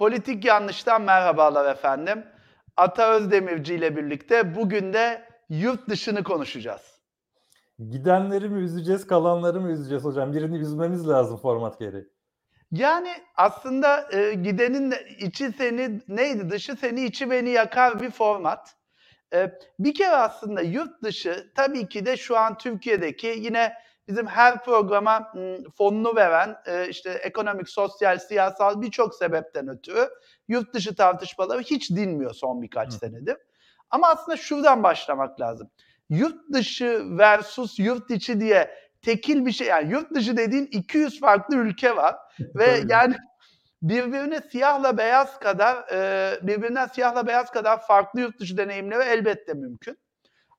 Politik Yanlış'tan merhabalar efendim. Ata Özdemirci ile birlikte bugün de yurt dışını konuşacağız. Gidenleri mi üzeceğiz, kalanları mı üzeceğiz hocam? Birini üzmemiz lazım format gereği. Yani aslında e, gidenin içi seni neydi dışı seni içi beni yakar bir format. E, bir kere aslında yurt dışı tabii ki de şu an Türkiye'deki yine bizim her programa fonunu veren e, işte ekonomik, sosyal, siyasal birçok sebepten ötürü yurt dışı tartışmaları hiç dinmiyor son birkaç Hı. senedir. Ama aslında şuradan başlamak lazım. Yurt dışı versus yurt içi diye tekil bir şey yani yurt dışı dediğin 200 farklı ülke var ve yani birbirine siyahla beyaz kadar e, birbirinden siyahla beyaz kadar farklı yurt dışı deneyimleri elbette mümkün.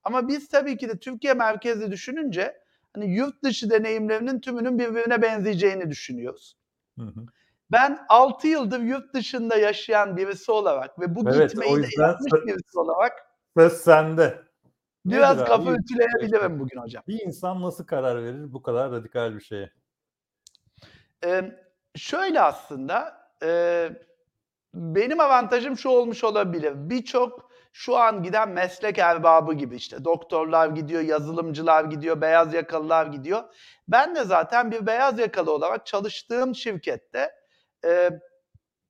Ama biz tabii ki de Türkiye merkezli düşününce hani yurt dışı deneyimlerinin tümünün birbirine benzeyeceğini düşünüyoruz. Hı hı. Ben 6 yıldır yurt dışında yaşayan birisi olarak ve bu evet, gitmeyi de yapmış birisi olarak söz sende. Biraz Nedir kafa abi? ütüleyebilirim bugün hocam. Bir insan nasıl karar verir bu kadar radikal bir şeye? Ee, şöyle aslında e, benim avantajım şu olmuş olabilir. Birçok şu an giden meslek erbabı gibi işte doktorlar gidiyor, yazılımcılar gidiyor, beyaz yakalılar gidiyor. Ben de zaten bir beyaz yakalı olarak çalıştığım şirkette e,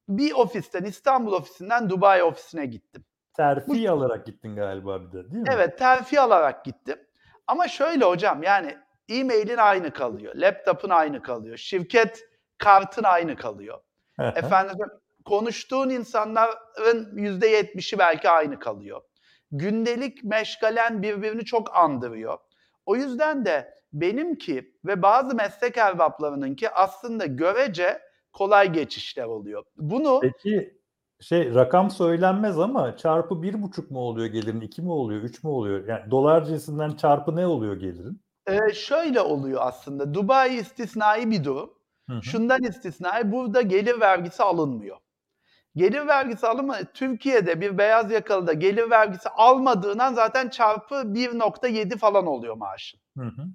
bir ofisten İstanbul ofisinden Dubai ofisine gittim. Terfi Bu, alarak gittin galiba bir de değil mi? Evet terfi alarak gittim. Ama şöyle hocam yani e-mailin aynı kalıyor, laptopun aynı kalıyor, şirket kartın aynı kalıyor. Efendim konuştuğun insanların yüzde yetmişi belki aynı kalıyor. Gündelik meşgalen birbirini çok andırıyor. O yüzden de benimki ve bazı meslek erbaplarınınki aslında görece kolay geçişler oluyor. Bunu Peki şey rakam söylenmez ama çarpı bir buçuk mu oluyor gelirin, iki mi oluyor, üç mü oluyor? Yani dolar cinsinden çarpı ne oluyor gelirin? Ee, şöyle oluyor aslında. Dubai istisnai bir durum. Hı hı. Şundan istisnai burada gelir vergisi alınmıyor. Gelir vergisi alımı Türkiye'de bir beyaz yakalıda gelir vergisi almadığından zaten çarpı 1.7 falan oluyor maaşın. Hı hı.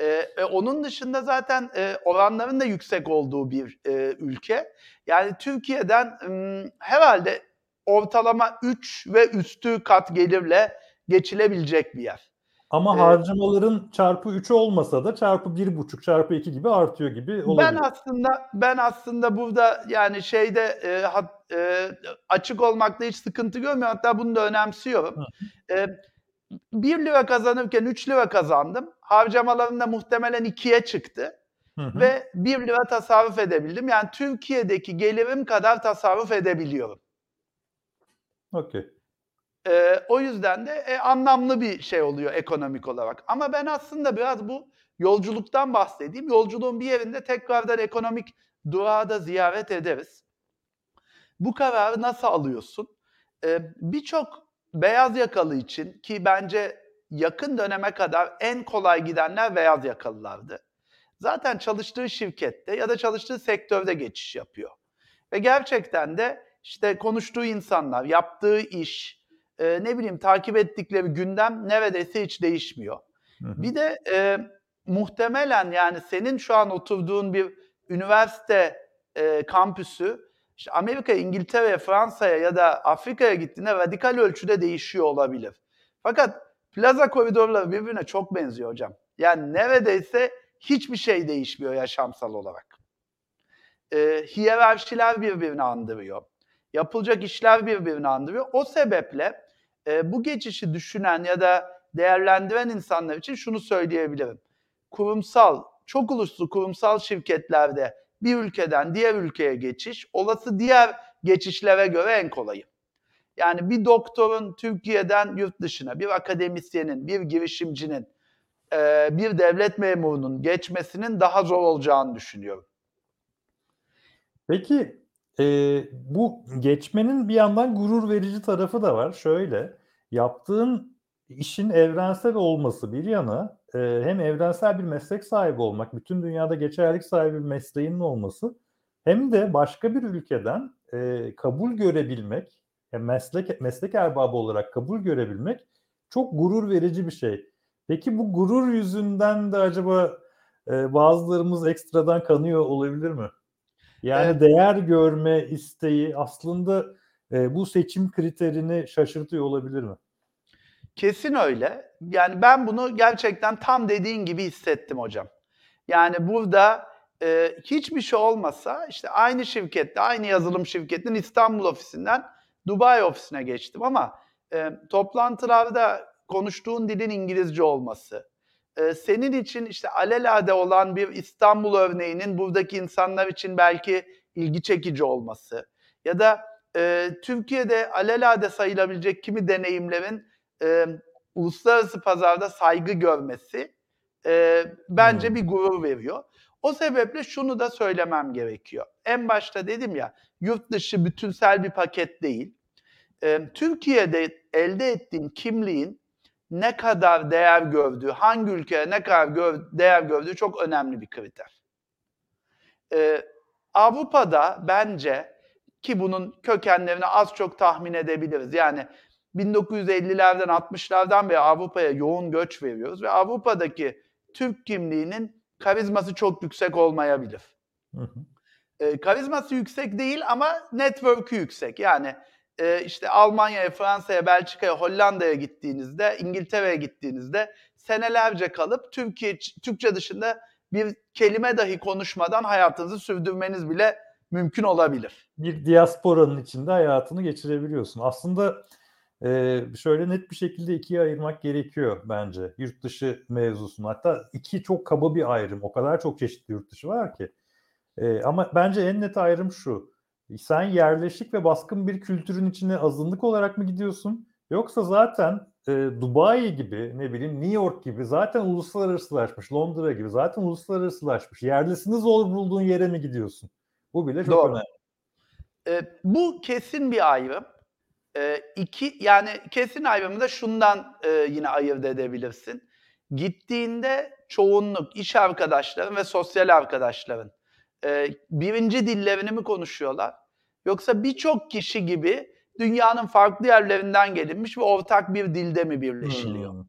Ee, e, onun dışında zaten e, oranların da yüksek olduğu bir e, ülke. Yani Türkiye'den e, herhalde ortalama 3 ve üstü kat gelirle geçilebilecek bir yer. Ama ee, harcamaların çarpı 3 olmasa da çarpı 1,5 çarpı 2 gibi artıyor gibi olabilir. Ben aslında ben aslında burada yani şeyde e, hat, e, açık olmakta hiç sıkıntı görmüyorum. Hatta bunu da önemsiyorum. E, 1 lira kazanırken 3 lira kazandım. Harcamalarım da muhtemelen 2'ye çıktı. Hı hı. Ve 1 lira tasarruf edebildim. Yani Türkiye'deki gelirim kadar tasarruf edebiliyorum. Okey. E, o yüzden de e, anlamlı bir şey oluyor ekonomik olarak. Ama ben aslında biraz bu yolculuktan bahsedeyim. Yolculuğun bir yerinde tekrardan ekonomik durağı da ziyaret ederiz. Bu kararı nasıl alıyorsun? E, Birçok beyaz yakalı için ki bence yakın döneme kadar en kolay gidenler beyaz yakalılardı. Zaten çalıştığı şirkette ya da çalıştığı sektörde geçiş yapıyor. Ve gerçekten de işte konuştuğu insanlar, yaptığı iş, e, ne bileyim takip ettikleri gündem neredeyse hiç değişmiyor. Hı hı. Bir de e, muhtemelen yani senin şu an oturduğun bir üniversite e, kampüsü işte Amerika, İngiltere, Fransa'ya ya da Afrika'ya gittiğinde radikal ölçüde değişiyor olabilir. Fakat plaza koridorları birbirine çok benziyor hocam. Yani neredeyse hiçbir şey değişmiyor yaşamsal olarak. E, hiyerarşiler birbirini andırıyor. Yapılacak işler birbirini andırıyor. O sebeple e, bu geçişi düşünen ya da değerlendiren insanlar için şunu söyleyebilirim. Kurumsal, çok uluslu kurumsal şirketlerde bir ülkeden diğer ülkeye geçiş, olası diğer geçişlere göre en kolayı. Yani bir doktorun Türkiye'den yurt dışına, bir akademisyenin, bir girişimcinin, e, bir devlet memurunun geçmesinin daha zor olacağını düşünüyorum. Peki Eee, bu geçmenin bir yandan gurur verici tarafı da var. Şöyle, yaptığın işin evrensel olması bir yana, eee, hem evrensel bir meslek sahibi olmak, bütün dünyada geçerlilik sahibi bir mesleğinin olması hem de başka bir ülkeden, eee, kabul görebilmek, hem meslek meslek erbabı olarak kabul görebilmek çok gurur verici bir şey. Peki bu gurur yüzünden de acaba, eee, bazılarımız ekstradan kanıyor olabilir mi? Yani Evet. değer görme isteği aslında e, bu seçim kriterini şaşırtıyor olabilir mi? Kesin öyle. Yani ben bunu gerçekten tam dediğin gibi hissettim hocam. Yani burada e, hiçbir şey olmasa işte aynı şirkette, aynı yazılım şirketinin İstanbul ofisinden Dubai ofisine geçtim ama e, toplantılarda konuştuğun dilin İngilizce olması, e, senin için işte alelade olan bir İstanbul örneğinin buradaki insanlar için belki ilgi çekici olması ya da e, Türkiye'de alelade sayılabilecek kimi deneyimlerin e, uluslararası pazarda saygı görmesi e, bence Hmm. bir gurur veriyor. O sebeple şunu da söylemem gerekiyor. En başta dedim ya, yurt dışı bütünsel bir paket değil. E, Türkiye'de elde ettiğin kimliğin ne kadar değer gördüğü, hangi ülkeye ne kadar gör- değer gördüğü çok önemli bir kriter. E, Avrupa'da bence ki bunun kökenlerini az çok tahmin edebiliriz. Yani 1950'lerden 60'lardan beri Avrupa'ya yoğun göç veriyoruz ve Avrupa'daki Türk kimliğinin karizması çok yüksek olmayabilir. Hı hı. E, karizması yüksek değil ama network'ü yüksek. Yani e, işte Almanya'ya, Fransa'ya, Belçika'ya, Hollanda'ya gittiğinizde, İngiltere'ye gittiğinizde senelerce kalıp Türkiye Türkçe dışında bir kelime dahi konuşmadan hayatınızı sürdürmeniz bile mümkün olabilir. Bir diasporanın içinde hayatını geçirebiliyorsun. Aslında e, şöyle net bir şekilde ikiye ayırmak gerekiyor bence yurt dışı mevzusunu. Hatta iki çok kaba bir ayrım. O kadar çok çeşitli yurt dışı var ki. E, ama bence en net ayrım şu. Sen yerleşik ve baskın bir kültürün içine azınlık olarak mı gidiyorsun? Yoksa zaten e, Dubai gibi, ne bileyim New York gibi zaten uluslararasılaşmış, Londra gibi zaten uluslararasılaşmış. Yerlisini zor bulduğun yere mi gidiyorsun? Bu bile çok Doğru. önemli. E, bu kesin bir ayrım. E, iki yani kesin ayrımı da şundan e, yine ayırt edebilirsin. Gittiğinde çoğunluk iş arkadaşların ve sosyal arkadaşların e, birinci dillerini mi konuşuyorlar? Yoksa birçok kişi gibi dünyanın farklı yerlerinden gelinmiş ve ortak bir dilde mi birleşiliyor? Hmm.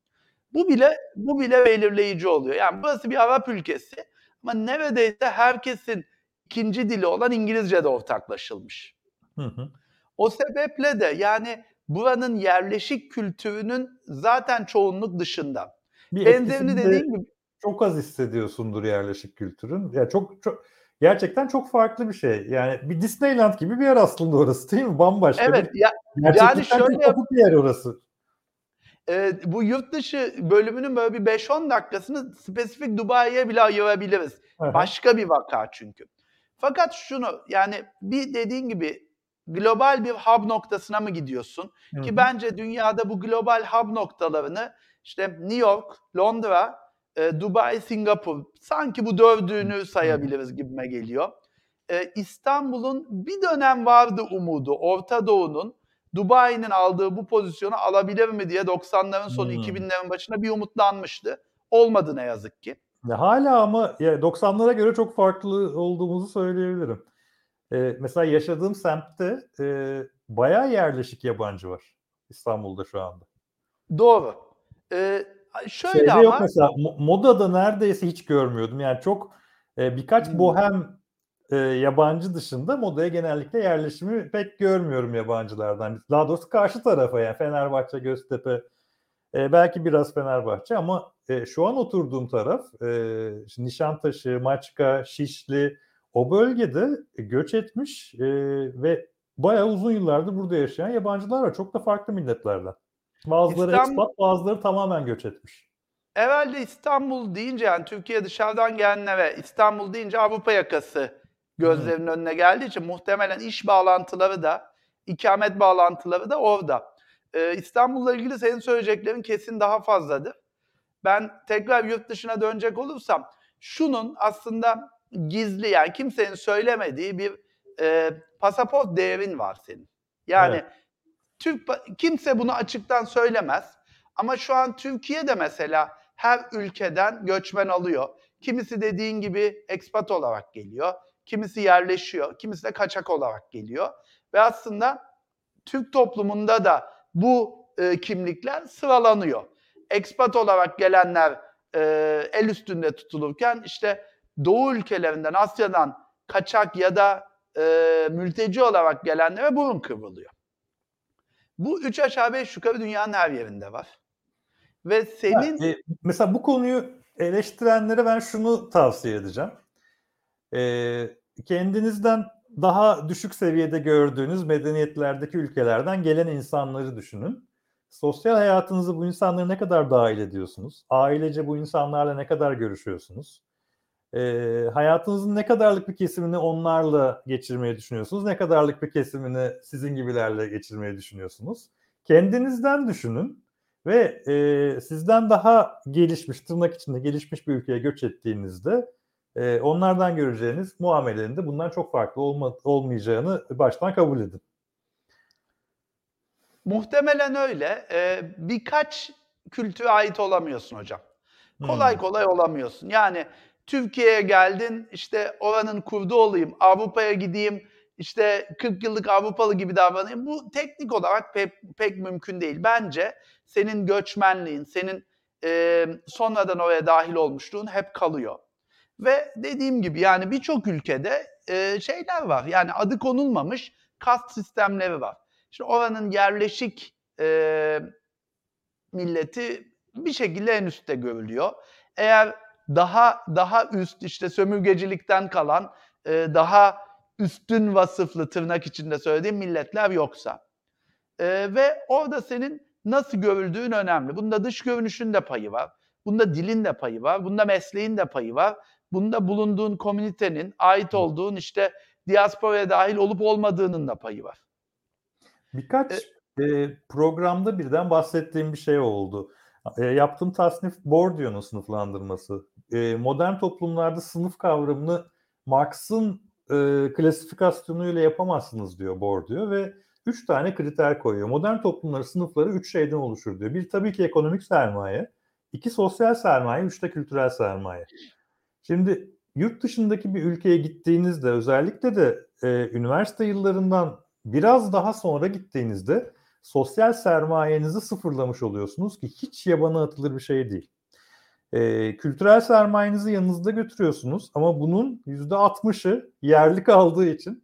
Bu bile bu bile belirleyici oluyor. Yani burası bir Arap ülkesi ama neredeyse herkesin ikinci dili olan İngilizce de ortaklaşılmış. Hı hı. O sebeple de yani buranın yerleşik kültürünün zaten çoğunluk dışında. Bir Benzerini dediğim gibi çok az hissediyorsundur yerleşik kültürün. Ya çok çok gerçekten çok farklı bir şey. Yani bir Disneyland gibi bir yer aslında orası değil mi? Bambaşka evet bir ya, gerçeklikten şöyle çok bir yer orası. e, bu yurt dışı bölümünün böyle bir 5-10 dakikasını spesifik Dubai'ye bile ayırabiliriz. Hı. Başka bir vaka çünkü. Fakat şunu yani bir dediğin gibi global bir hub noktasına mı gidiyorsun? Hı hı. Ki bence dünyada bu global hub noktalarını işte New York, Londra, e, Dubai, Singapur sanki bu dördüğünü sayabiliriz gibime geliyor. E, İstanbul'un bir dönem vardı umudu Orta Doğu'nun Dubai'nin aldığı bu pozisyonu alabilir mi diye 90'ların sonu Hmm. 2000'lerin başında bir umutlanmıştı. Olmadı ne yazık ki. Ya hala ama ya 90'lara göre çok farklı olduğumuzu söyleyebilirim. Ee, mesela yaşadığım semtte e, bayağı yerleşik yabancı var İstanbul'da şu anda. Doğru. E, şöyle Şeyde ama yok mesela mo- modada neredeyse hiç görmüyordum. Yani çok e, birkaç Hmm. bohem e, yabancı dışında modaya genellikle yerleşimi pek görmüyorum yabancılardan. Daha doğrusu karşı tarafa yani Fenerbahçe, Göztepe, e, belki biraz Fenerbahçe ama e, şu an oturduğum taraf e, Nişantaşı, Maçka, Şişli o bölgede göç etmiş e, ve bayağı uzun yıllardır burada yaşayan yabancılar var. Çok da farklı milletlerden. Bazıları İstanbul- expat, bazıları tamamen göç etmiş. Evvelde İstanbul deyince yani Türkiye dışarıdan gelenlere İstanbul deyince Avrupa yakası gözlerinin önüne geldiği için muhtemelen iş bağlantıları da ikamet bağlantıları da orada. Ee, İstanbul'la ilgili senin söyleyeceklerin kesin daha fazladır. Ben tekrar yurt dışına dönecek olursam şunun aslında gizli yani kimsenin söylemediği bir e, pasaport değerin var senin. Yani Evet. Türk kimse bunu açıktan söylemez. Ama şu an Türkiye'de mesela her ülkeden göçmen alıyor. Kimisi dediğin gibi ekspat olarak geliyor. Kimisi yerleşiyor. Kimisi de kaçak olarak geliyor. Ve aslında Türk toplumunda da bu e, kimlikler sıralanıyor. Ekspat olarak gelenler e, el üstünde tutulurken işte Doğu ülkelerinden, Asya'dan kaçak ya da e, mülteci olarak gelenlere burun kıvrılıyor. Bu üç aşağı beş yukarı dünyanın her yerinde var. Ve senin... Ha, e, mesela bu konuyu eleştirenlere ben şunu tavsiye edeceğim. E, kendinizden daha düşük seviyede gördüğünüz medeniyetlerdeki ülkelerden gelen insanları düşünün. Sosyal hayatınızı bu insanlara ne kadar dahil ediyorsunuz? Ailece bu insanlarla ne kadar görüşüyorsunuz? E, hayatınızın ne kadarlık bir kesimini onlarla geçirmeyi düşünüyorsunuz? Ne kadarlık bir kesimini sizin gibilerle geçirmeyi düşünüyorsunuz? Kendinizden düşünün ve e, sizden daha gelişmiş, tırnak içinde gelişmiş bir ülkeye göç ettiğinizde e, onlardan göreceğiniz muamelenin de bundan çok farklı olma, olmayacağını baştan kabul edin. Muhtemelen öyle. Ee, birkaç kültüre ait olamıyorsun hocam. Kolay Hmm. kolay olamıyorsun. Yani Türkiye'ye geldin, işte oranın kurdu olayım, Avrupa'ya gideyim, işte 40 yıllık Avrupalı gibi davranayım. Bu teknik olarak pek, pek mümkün değil. Bence senin göçmenliğin, senin e, sonradan oraya dahil olmuşluğun hep kalıyor. Ve dediğim gibi yani birçok ülkede e, şeyler var. Yani adı konulmamış kast sistemleri var. İşte oranın yerleşik e, milleti bir şekilde en üstte görülüyor. Eğer daha daha üst işte sömürgecilikten kalan e, daha üstün vasıflı tırnak içinde söylediğim milletler yoksa. E, ve orada senin nasıl görüldüğün önemli. Bunda dış görünüşün de payı var. Bunda dilin de payı var. Bunda mesleğin de payı var. Bunda bulunduğun komünitenin, ait olduğun işte diasporaya dahil olup olmadığının da payı var. Birkaç e, programda birden bahsettiğim bir şey oldu. E, yaptığım tasnif Bourdieu'nun sınıflandırması. E, modern toplumlarda sınıf kavramını Marx'ın e, klasifikasyonuyla yapamazsınız diyor Bourdieu ve üç tane kriter koyuyor. Modern toplumları sınıfları üç şeyden oluşur diyor. Bir tabii ki ekonomik sermaye, iki sosyal sermaye, üç de kültürel sermaye. Şimdi yurt dışındaki bir ülkeye gittiğinizde özellikle de e, üniversite yıllarından biraz daha sonra gittiğinizde sosyal sermayenizi sıfırlamış oluyorsunuz ki hiç yabana atılır bir şey değil. E, kültürel sermayenizi yanınızda götürüyorsunuz ama bunun %60'ı yerli kaldığı için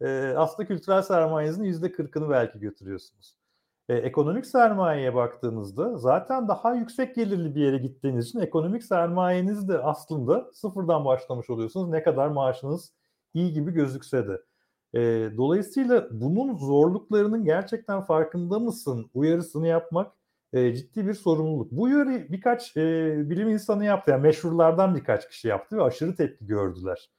e, aslında kültürel sermayenizin %40'ını belki götürüyorsunuz. E, ekonomik sermayeye baktığınızda zaten daha yüksek gelirli bir yere gittiğiniz için ekonomik sermayeniz de aslında sıfırdan başlamış oluyorsunuz. Ne kadar maaşınız iyi gibi gözükse de. E, dolayısıyla bunun zorluklarının gerçekten farkında mısın uyarısını yapmak e, ciddi bir sorumluluk. Bu uyarı birkaç e, bilim insanı yaptı. Yani meşhurlardan birkaç kişi yaptı ve aşırı tepki gördüler.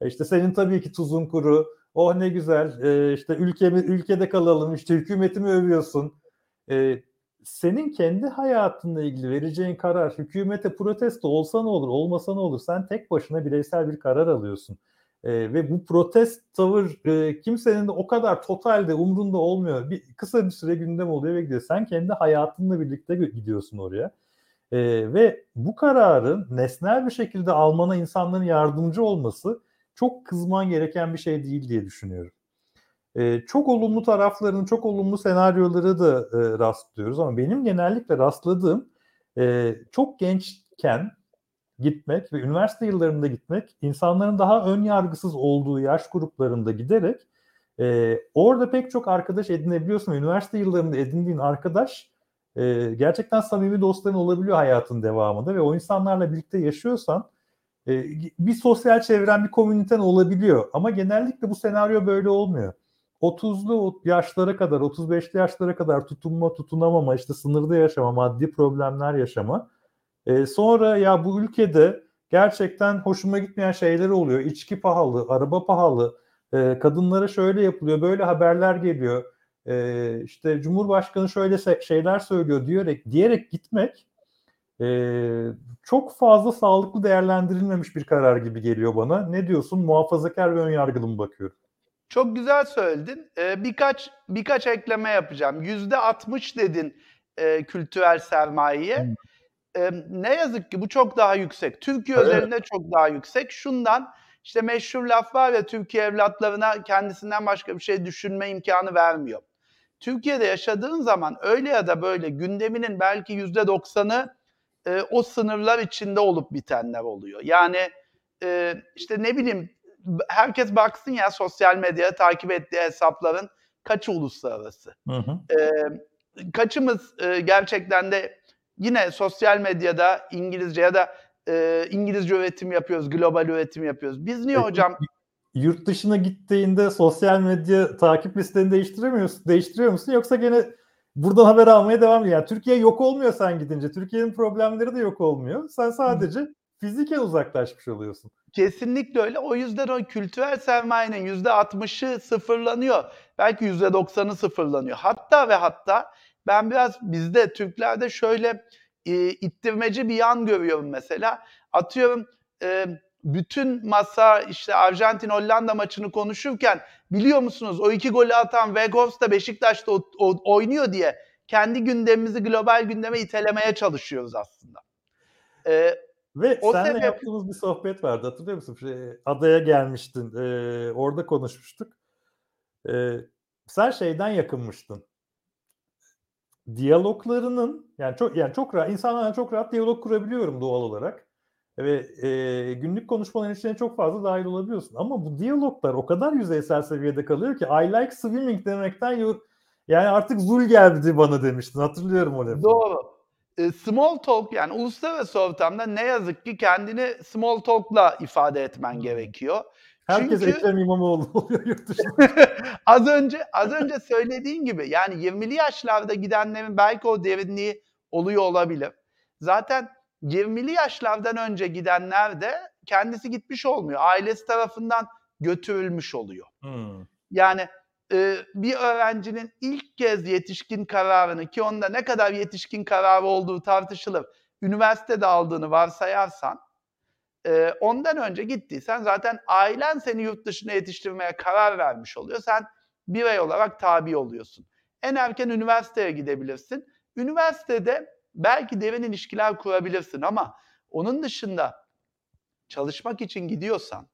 E, işte senin tabii ki tuzun kuru, oh ne güzel, e, işte ülkemi, ülkede kalalım, işte hükümetimi övüyorsun. E, senin kendi hayatınla ilgili vereceğin karar hükümete protesto olsa ne olur, olmasa ne olur? Sen tek başına bireysel bir karar alıyorsun. E, ve bu protest tavır e, kimsenin de o kadar totalde umrunda olmuyor. Bir kısa bir süre gündem oluyor ve gidiyor. Sen kendi hayatınla birlikte gidiyorsun oraya. E, ve bu kararı nesnel bir şekilde almana insanların yardımcı olması çok kızman gereken bir şey değil diye düşünüyorum. E, çok olumlu taraflarını, çok olumlu senaryoları da e, rastlıyoruz ama benim genellikle rastladığım e, çok gençken gitmek ve üniversite yıllarında gitmek insanların daha ön yargısız olduğu yaş gruplarında giderek e, orada pek çok arkadaş edinebiliyorsun. Üniversite yıllarında edindiğin arkadaş e, gerçekten samimi dostların olabiliyor hayatın devamında ve o insanlarla birlikte yaşıyorsan e, bir sosyal çevren, bir komüniten olabiliyor. Ama genellikle bu senaryo böyle olmuyor. 30'lu yaşlara kadar, 35'li yaşlara kadar tutunma, tutunamama, işte sınırda yaşama, maddi problemler yaşama. Ee, sonra ya bu ülkede gerçekten hoşuma gitmeyen şeyler oluyor. İçki pahalı, araba pahalı, e, kadınlara şöyle yapılıyor, böyle haberler geliyor. E, işte Cumhurbaşkanı şöyle şeyler söylüyor diyerek diyerek gitmek e, çok fazla sağlıklı değerlendirilmemiş bir karar gibi geliyor bana. Ne diyorsun? Muhafazakar ve önyargılı mı bakıyorum? Çok güzel söyledin. Ee, birkaç birkaç ekleme yapacağım. Yüzde 60 dedin e, kültürel sermayeye. Hmm. E, ne yazık ki bu çok daha yüksek. Türkiye evet. özelinde çok daha yüksek. Şundan işte meşhur laf var ya Türkiye evlatlarına kendisinden başka bir şey düşünme imkanı vermiyor. Türkiye'de yaşadığın zaman öyle ya da böyle gündeminin belki yüzde doksanı e, o sınırlar içinde olup bitenler oluyor. Yani e, işte ne bileyim herkes baksın ya sosyal medyada takip ettiği hesapların kaçı uluslararası. Hı hı. Eee, kaçımız, eee, gerçekten de yine sosyal medyada İngilizce ya da, eee, İngilizce üretim yapıyoruz, global üretim yapıyoruz. Biz niye Peki, hocam yurt dışına gittiğinde sosyal medya takip listeni değiştiremiyorsun değiştiriyor musun yoksa gene buradan haber almaya devam ediyor? Yani Türkiye yok olmuyor sen gidince. Türkiye'nin problemleri de yok olmuyor. Sen sadece fiziken uzaklaşmış oluyorsun. Kesinlikle öyle. O yüzden o kültürel sermayenin %60'ı sıfırlanıyor. Belki %90'ı sıfırlanıyor. Hatta ve hatta ben biraz bizde Türklerde şöyle, eee, ittirmeci bir yan görüyorum mesela. Atıyorum, eee, bütün masa işte Arjantin-Hollanda maçını konuşurken biliyor musunuz o 2 golü atan Weghorst da Beşiktaş'ta o o oynuyor diye kendi gündemimizi global gündeme itelemeye çalışıyoruz aslında. Eee, Ve o seninle sebep yaptığımız bir sohbet vardı hatırlıyor musun? Şey, adaya gelmiştin. Eee, orada konuşmuştuk. Eee, sen şeyden yakınmıştın. Diyaloglarının yani çok yani çok rahat insanlarla çok rahat diyalog kurabiliyorum doğal olarak. Ve, eee, günlük konuşmaların içine çok fazla dâhil olabiliyorsun ama bu diyaloglar o kadar yüzeysel seviyede kalıyor ki "I like swimming" demekten yor yani artık zul geldi bana demiştin. Hatırlıyorum o lafı. Doğru. Small talk yani uluslararası ortamda ne yazık ki kendini small talk'la ifade etmen gerekiyor. Herkes Çünkü Ekrem İmamoğlu oluyor yurt dışında. az önce az önce söylediğin gibi yani 20'li yaşlarda gidenlerin belki o derinliği oluyor olabilir. Zaten 20'li yaşlardan önce gidenler de kendisi gitmiş olmuyor. Ailesi tarafından götürülmüş oluyor. Hımm. Yani, eee, bir öğrencinin ilk kez yetişkin kararını ki onda ne kadar yetişkin kararı olduğu tartışılır, üniversitede aldığını varsayarsan, eee, ondan önce gittiysen zaten ailen seni yurt dışına yetiştirmeye karar vermiş oluyor. Sen birey olarak tabi oluyorsun. En erken üniversiteye gidebilirsin. Üniversitede belki derin ilişkiler kurabilirsin ama onun dışında çalışmak için gidiyorsan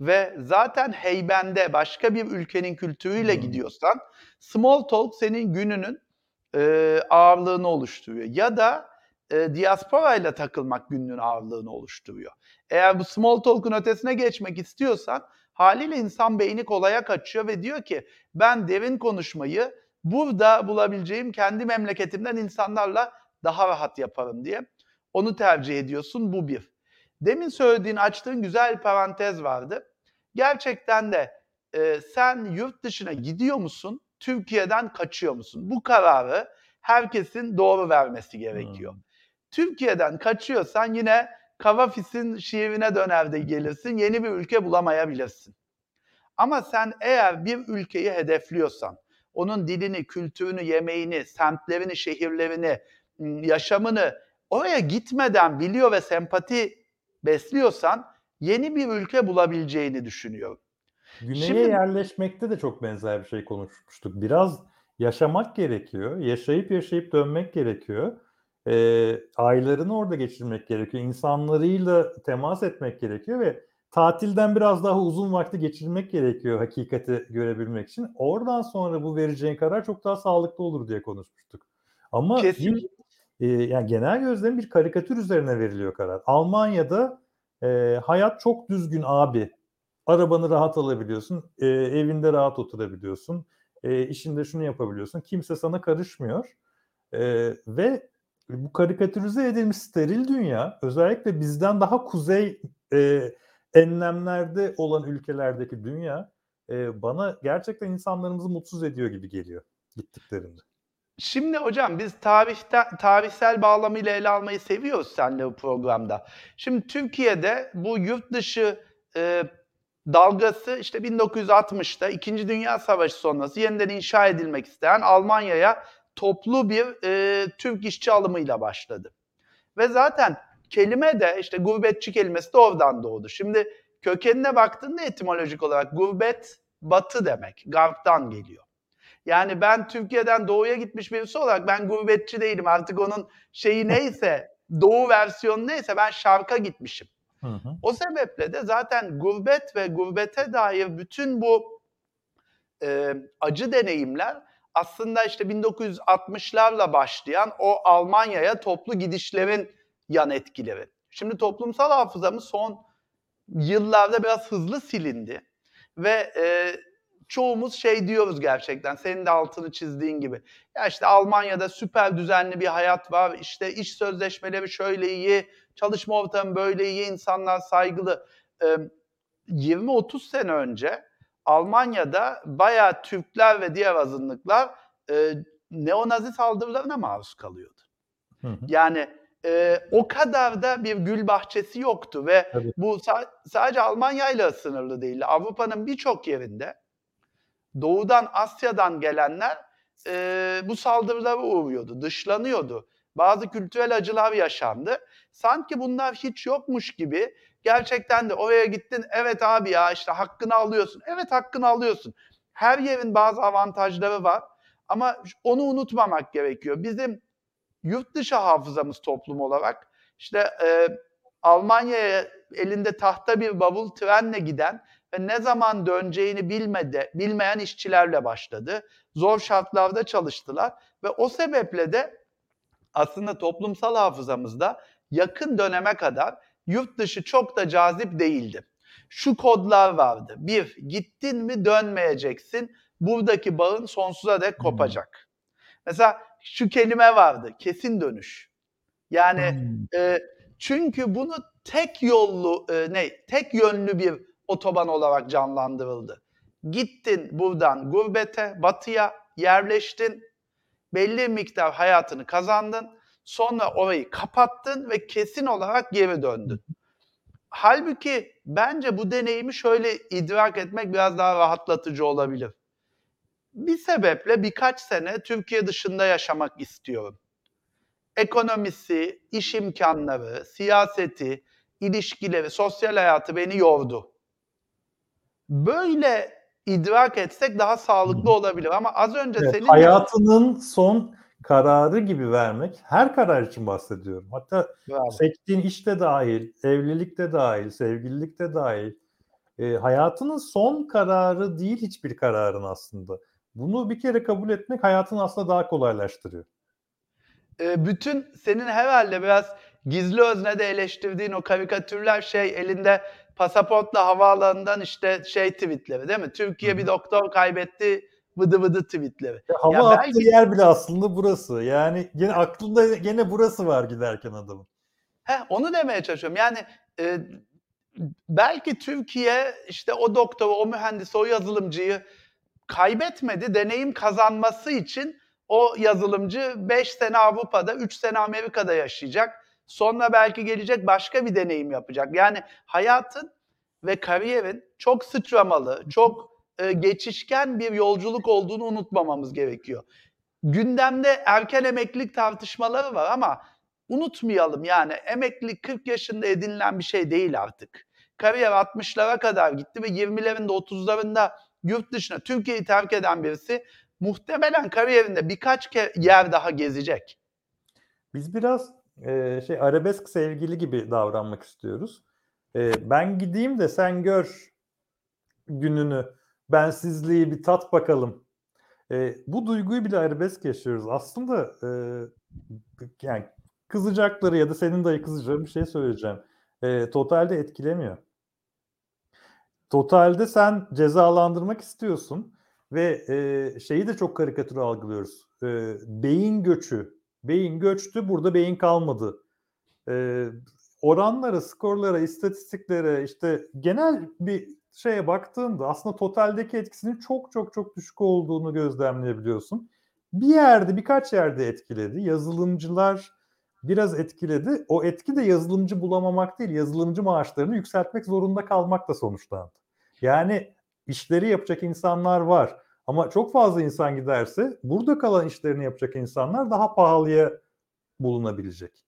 ve zaten heybende başka bir ülkenin kültürüyle Hımm. gidiyorsan small talk senin gününün, eee, ağırlığını oluşturuyor ya da, eee, diasporayla takılmak gününün ağırlığını oluşturuyor. Eğer bu small talk'un ötesine geçmek istiyorsan hâliyle insan beyni kolaya kaçıyor ve diyor ki ben derin konuşmayı burada bulabileceğim kendi memleketimden insanlarla daha rahat yaparım diye onu tercih ediyorsun. Bu bir. Demin söylediğin, açtığın güzel parantez vardı. Gerçekten de, eee, sen yurt dışına gidiyor musun, Türkiye'den kaçıyor musun? Bu kararı herkesin doğru vermesi gerekiyor. Hımm. Türkiye'den kaçıyorsan yine Kavafis'in şiirine döner de gelirsin, yeni bir ülke bulamayabilirsin. Ama sen eğer bir ülkeyi hedefliyorsan, onun dilini, kültürünü, yemeğini, semtlerini, şehirlerini, ımm, yaşamını oraya gitmeden biliyor ve sempati besliyorsan yeni bir ülke bulabileceğini düşünüyorum. Güneye Şimdi yerleşmekte de çok benzer bir şey konuşmuştuk. Biraz yaşamak gerekiyor. Yaşayıp yaşayıp dönmek gerekiyor. Eee, aylarını orada geçirmek gerekiyor. İnsanlarıyla temas etmek gerekiyor ve tatilden biraz daha uzun vakti geçirmek gerekiyor hakikati görebilmek için. Oradan sonra bu vereceğin karar çok daha sağlıklı olur diye konuşmuştuk. Ama bir, eee, yani genel gözlem bir karikatür üzerine veriliyor karar. Almanya'da, eee, hayat çok düzgün abi. Arabanı rahat alabiliyorsun, eee, evinde rahat oturabiliyorsun, eee, işinde şunu yapabiliyorsun. Kimse sana karışmıyor, eee, ve bu karikatürize edilmiş steril dünya özellikle bizden daha kuzey, eee, enlemlerde olan ülkelerdeki dünya, eee, bana gerçekten insanlarımızı mutsuz ediyor gibi geliyor gittiklerinde. Şimdi hocam biz tarihte tarihsel bağlamıyla ele almayı seviyoruz seninle bu programda. Şimdi Türkiye'de bu yurt dışı, eee, dalgası işte 1960'ta 2. Dünya Savaşı sonrası yeniden inşa edilmek isteyen Almanya'ya toplu bir, eee, Türk işçi alımıyla başladı. Ve zaten kelime de işte gurbetçi kelimesi de oradan doğdu. Şimdi kökenine baktığında etimolojik olarak gurbet batı demek, Garp'tan geliyor. Yani ben Türkiye'den doğuya gitmiş birisi olarak ben gurbetçi değilim. Artık onun şeyi neyse, doğu versiyonu neyse ben şarka gitmişim. Hı hı. O sebeple de zaten gurbet ve gurbete dair bütün bu, eee, acı deneyimler aslında işte 1960'larla başlayan o Almanya'ya toplu gidişlerin yan etkileri. Şimdi toplumsal hafızamız son yıllarda biraz hızlı silindi ve e, çoğumuz şey diyoruz gerçekten senin de altını çizdiğin gibi. Ya işte Almanya'da süper düzenli bir hayat var. işte iş sözleşmeleri şöyle iyi, çalışma ortamı böyle iyi, insanlar saygılı. E, 20-30 sene önce Almanya'da bayağı Türkler ve diğer azınlıklar e, neonazi saldırılarına maruz kalıyordu. Hı hı. Yani e, o kadar da bir gül bahçesi yoktu ve Tabii. bu sa- sadece Almanya ile sınırlı değil. Avrupa'nın birçok yerinde Doğudan Asya'dan gelenler e, bu saldırılara uğruyordu, dışlanıyordu. Bazı kültürel acılar yaşandı. Sanki bunlar hiç yokmuş gibi gerçekten de oraya gittin evet abi ya işte hakkını alıyorsun. Evet hakkını alıyorsun. Her yerin bazı avantajları var ama onu unutmamak gerekiyor. Bizim yurt dışı hafızamız toplum olarak işte e, Almanya'ya elinde tahta bir bavul trenle giden ve ne zaman döneceğini bilmedi, bilmeyen işçilerle başladı. Zor şartlarda çalıştılar ve o sebeple de aslında toplumsal hafızamızda yakın döneme kadar yurt dışı çok da cazip değildi. Şu kodlar vardı. Bir, gittin mi dönmeyeceksin. Buradaki bağın sonsuza dek kopacak. Mesela şu kelime vardı. Kesin dönüş. Yani Hmm. e, çünkü bunu tek yollu e, ne tek yönlü bir otoban olarak canlandırıldı. Gittin buradan gurbete, batıya yerleştin. Belli miktar hayatını kazandın. Sonra orayı kapattın ve kesin olarak geri döndün. Halbuki bence bu deneyimi şöyle idrak etmek biraz daha rahatlatıcı olabilir. Bir sebeple birkaç sene Türkiye dışında yaşamak istiyorum ekonomisi, iş imkanları, siyaseti, ilişkileri, sosyal hayatı beni yordu. Böyle idrak etsek daha sağlıklı olabilir ama az önce Evet, senin hayatının son kararı gibi vermek, her karar için bahsediyorum. Hatta Bravo. seçtiğin işte dahil, evlilikte dahil, sevgililikte dahil. E, hayatının son kararı değil hiçbir kararın aslında. Bunu bir kere kabul etmek hayatını aslında daha kolaylaştırıyor. e, bütün senin herhalde biraz gizli öznede eleştirdiğin o karikatürler şey elinde pasaportla havaalanından işte şey tweetleri değil mi? Türkiye bir doktor kaybetti vıdı vıdı tweetleri. Ya hava Ya attığı belki- yer bile aslında burası. Yani gene aklında gene burası var giderken adamın. Heh, onu demeye çalışıyorum. Yani e, belki Türkiye işte o doktoru, o mühendisi, o yazılımcıyı kaybetmedi. Deneyim kazanması için o yazılımcı 5 sene Avrupa'da, 3 sene Amerika'da yaşayacak. Sonra belki gelecek başka bir deneyim yapacak. Yani hayatın ve kariyerin çok sıçramalı, çok e, geçişken bir yolculuk olduğunu unutmamamız gerekiyor. Gündemde erken emeklilik tartışmaları var ama unutmayalım yani emeklilik 40 yaşında edinilen bir şey değil artık. Kariyer 60'lara kadar gitti ve 20'lerinde 30'larında yurt dışına Türkiye'yi terk eden birisi muhtemelen kariyerinde birkaç yer daha gezecek. Biz biraz e, şey arabesk sevgili gibi davranmak istiyoruz. E, ben gideyim de sen gör gününü, bensizliği bir tat bakalım. E, bu duyguyu bile arabesk yaşıyoruz. Aslında e, yani kızacakları ya da senin dayı kızacağı bir şey söyleyeceğim. E, totalde etkilemiyor. Totalde sen cezalandırmak istiyorsun ve e, şeyi de çok karikatür algılıyoruz. E, beyin göçü. Beyin göçtü, burada beyin kalmadı. E, oranlara, skorlara, istatistiklere, işte genel bir şeye baktığında aslında totaldeki etkisinin çok çok çok düşük olduğunu gözlemleyebiliyorsun. Bir yerde, birkaç yerde etkiledi. Yazılımcılar biraz etkiledi. O etki de yazılımcı bulamamak değil, yazılımcı maaşlarını yükseltmek zorunda kalmakla sonuçlandı. Yani işleri yapacak insanlar var. Ama çok fazla insan giderse burada kalan işlerini yapacak insanlar daha pahalıya bulunabilecek.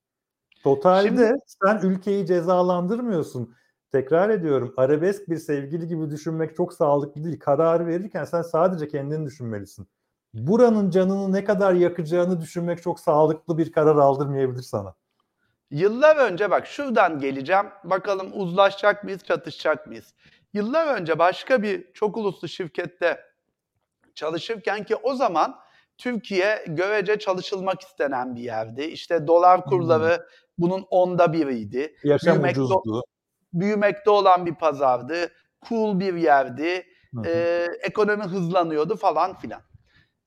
Totalde Şimdi- sen ülkeyi cezalandırmıyorsun. Tekrar ediyorum arabesk bir sevgili gibi düşünmek çok sağlıklı değil. Kararı verirken sen sadece kendini düşünmelisin. Buranın canını ne kadar yakacağını düşünmek çok sağlıklı bir karar aldırmayabilir sana. Yıllar önce bak şuradan geleceğim. Bakalım uzlaşacak mıyız, çatışacak mıyız? Yıllar önce başka bir çok uluslu şirkette çalışırken ki o zaman Türkiye görece çalışılmak istenen bir yerdi. İşte dolar kurları bunun onda biriydi. Yaşam Büyümek ucuzdu. Büyümekte olan bir pazardı. Cool bir yerdi. Hı hı. E, ekonomi hızlanıyordu falan filan.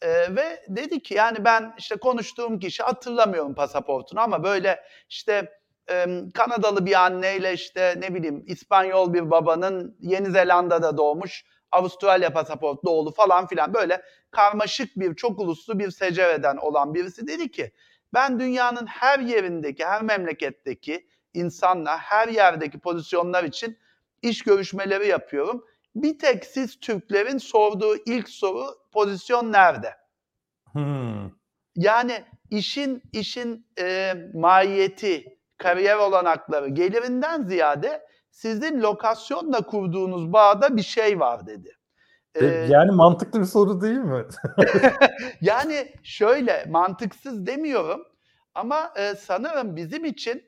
E, ve dedi ki yani ben işte konuştuğum kişi hatırlamıyorum pasaportunu ama böyle işte e, Kanadalı bir anneyle işte ne bileyim İspanyol bir babanın Yeni Zelanda'da doğmuş Avustralya pasaportlu oğlu falan filan böyle karmaşık bir çok uluslu bir secereden olan birisi dedi ki ben dünyanın her yerindeki her memleketteki insanla her yerdeki pozisyonlar için iş görüşmeleri yapıyorum. Bir tek siz Türklerin sorduğu ilk soru pozisyon nerede? Hmm. Yani işin işin e, mahiyeti, kariyer olanakları, gelirinden ziyade sizin lokasyonla kurduğunuz bağda bir şey var dedi. Ee, Yani mantıklı bir soru değil mi? yani şöyle mantıksız demiyorum ama e, sanırım bizim için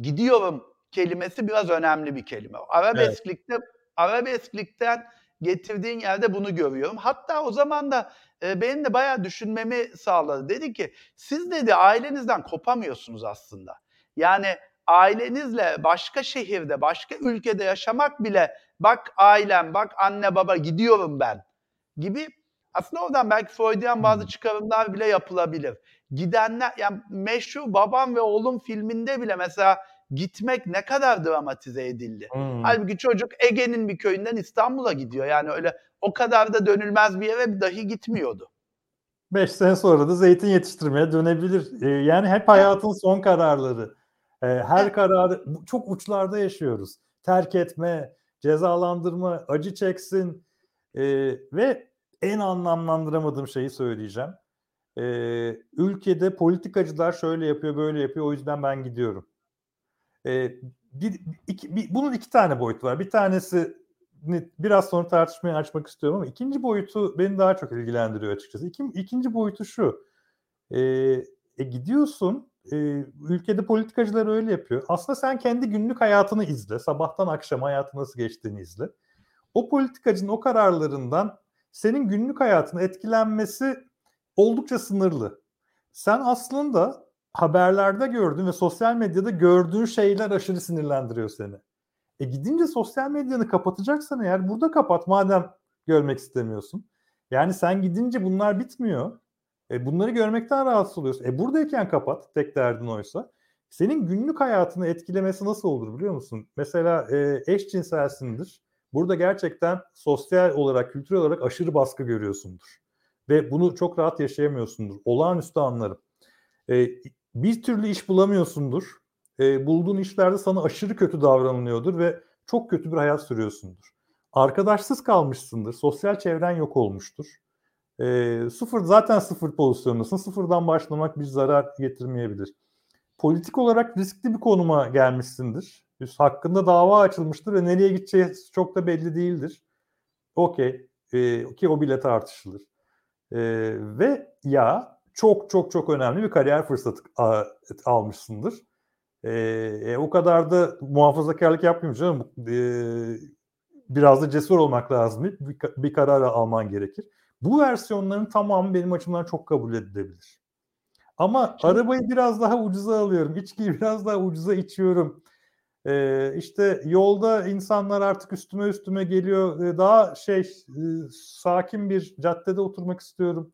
gidiyorum kelimesi biraz önemli bir kelime. Arabesklikte arabesklikten getirdiğin yerde bunu görüyorum. Hatta o zaman da e, benim de bayağı düşünmemi sağladı. Dedi ki siz dedi ailenizden kopamıyorsunuz aslında. Yani ailenizle başka şehirde, başka ülkede yaşamak bile bak ailem, bak anne baba gidiyorum ben gibi aslında oradan belki Freudian bazı Hmm. çıkarımlar bile yapılabilir. Gidenler yani meşhur Babam ve Oğlum filminde bile mesela gitmek ne kadar dramatize edildi. Hmm. Halbuki çocuk Ege'nin bir köyünden İstanbul'a gidiyor. Yani öyle o kadar da dönülmez bir yere dahi gitmiyordu. 5 sene sonra da zeytin yetiştirmeye dönebilir. Ee, yani hep hayatın son kararları. Ee, her kararı çok uçlarda yaşıyoruz. Terk etme, cezalandırma, acı çeksin Ee, ve en anlamlandıramadığım şeyi söyleyeceğim. Ee, ülkede politikacılar şöyle yapıyor, böyle yapıyor. O yüzden ben gidiyorum. Ee, bir, iki, bir- bunun iki tane boyutu var. Bir tanesi biraz sonra tartışmaya açmak istiyorum ama ikinci boyutu beni daha çok ilgilendiriyor açıkçası. İki, ikinci boyutu şu. Ee, e, gidiyorsun, e, ülkede politikacılar öyle yapıyor. Aslında sen kendi günlük hayatını izle. Sabahtan akşama hayatı nasıl geçtiğini izle. O politikacının o kararlarından senin günlük hayatına etkilenmesi oldukça sınırlı. Sen aslında haberlerde gördüğün ve sosyal medyada gördüğün şeyler aşırı sinirlendiriyor seni. E gidince sosyal medyanı kapatacaksan eğer burada kapat madem görmek istemiyorsun. Yani sen gidince bunlar bitmiyor. E bunları görmekten rahatsız oluyorsun. E buradayken kapat tek derdin oysa. Senin günlük hayatını etkilemesi nasıl olur biliyor musun? Mesela e, eşcinselsindir. Burada gerçekten sosyal olarak, kültürel olarak aşırı baskı görüyorsundur. Ve bunu çok rahat yaşayamıyorsundur. Olağanüstü anlarım. E, bir türlü iş bulamıyorsundur. E, bulduğun işlerde sana aşırı kötü davranılıyordur ve çok kötü bir hayat sürüyorsundur. Arkadaşsız kalmışsındır. Sosyal çevren yok olmuştur. E, sıfır zaten sıfır pozisyondasın. Sıfırdan başlamak bir zarar getirmeyebilir. Politik olarak riskli bir konuma gelmişsindir. Üst hakkında dava açılmıştır ve nereye gideceği çok da belli değildir. Okey. E, ki o bile tartışılır. E, ve ya çok çok çok önemli bir kariyer fırsatı a, almışsındır. E, e, o kadar da muhafazakarlık yapmayayım canım. E, biraz da cesur olmak lazım. Bir, bir karar alman gerekir. Bu versiyonların tamamı benim açımdan çok kabul edilebilir. Ama Şimdi, arabayı biraz daha ucuza alıyorum. İçkiyi biraz daha ucuza içiyorum. Ee, işte yolda insanlar artık üstüme üstüme geliyor. Ee, daha şey e, sakin bir caddede oturmak istiyorum.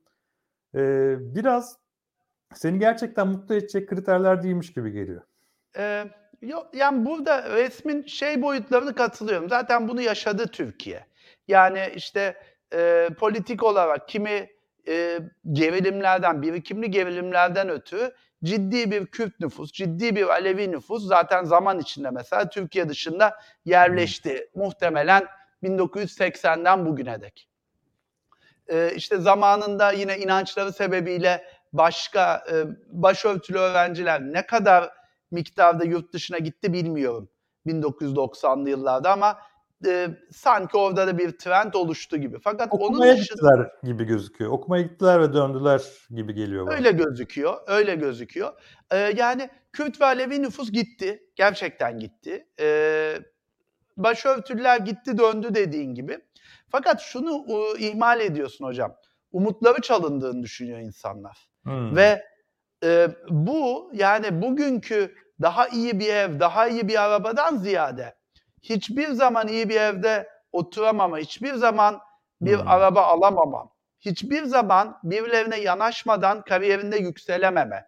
Ee, biraz seni gerçekten mutlu edecek kriterler değilmiş gibi geliyor. Ee, yok, yani burada resmin şey boyutlarını katılıyorum. Zaten bunu yaşadı Türkiye. Yani işte e, politik olarak kimi e, gerilimlerden, birikimli gerilimlerden ötürü ciddi bir Kürt nüfus, ciddi bir Alevi nüfus zaten zaman içinde mesela Türkiye dışında yerleşti. Muhtemelen 1980'den bugüne dek. Ee, işte zamanında yine inançları sebebiyle başka e, başörtülü öğrenciler ne kadar miktarda yurt dışına gitti bilmiyorum 1990'lı yıllarda ama e, sanki orada da bir trend oluştu gibi. Fakat Okumaya onun dışında, gittiler gibi gözüküyor. Okumaya gittiler ve döndüler gibi geliyor bana. Öyle gözüküyor, öyle gözüküyor. Ee, yani Kürt ve Alevi nüfus gitti, gerçekten gitti. Ee, başörtüler gitti döndü dediğin gibi. Fakat şunu e, ihmal ediyorsun hocam. Umutları çalındığını düşünüyor insanlar. Hmm. Ve e, bu yani bugünkü daha iyi bir ev, daha iyi bir arabadan ziyade hiçbir zaman iyi bir evde oturamama, hiçbir zaman bir Hmm. araba alamamam, hiçbir zaman birilerine yanaşmadan kariyerinde yükselememe,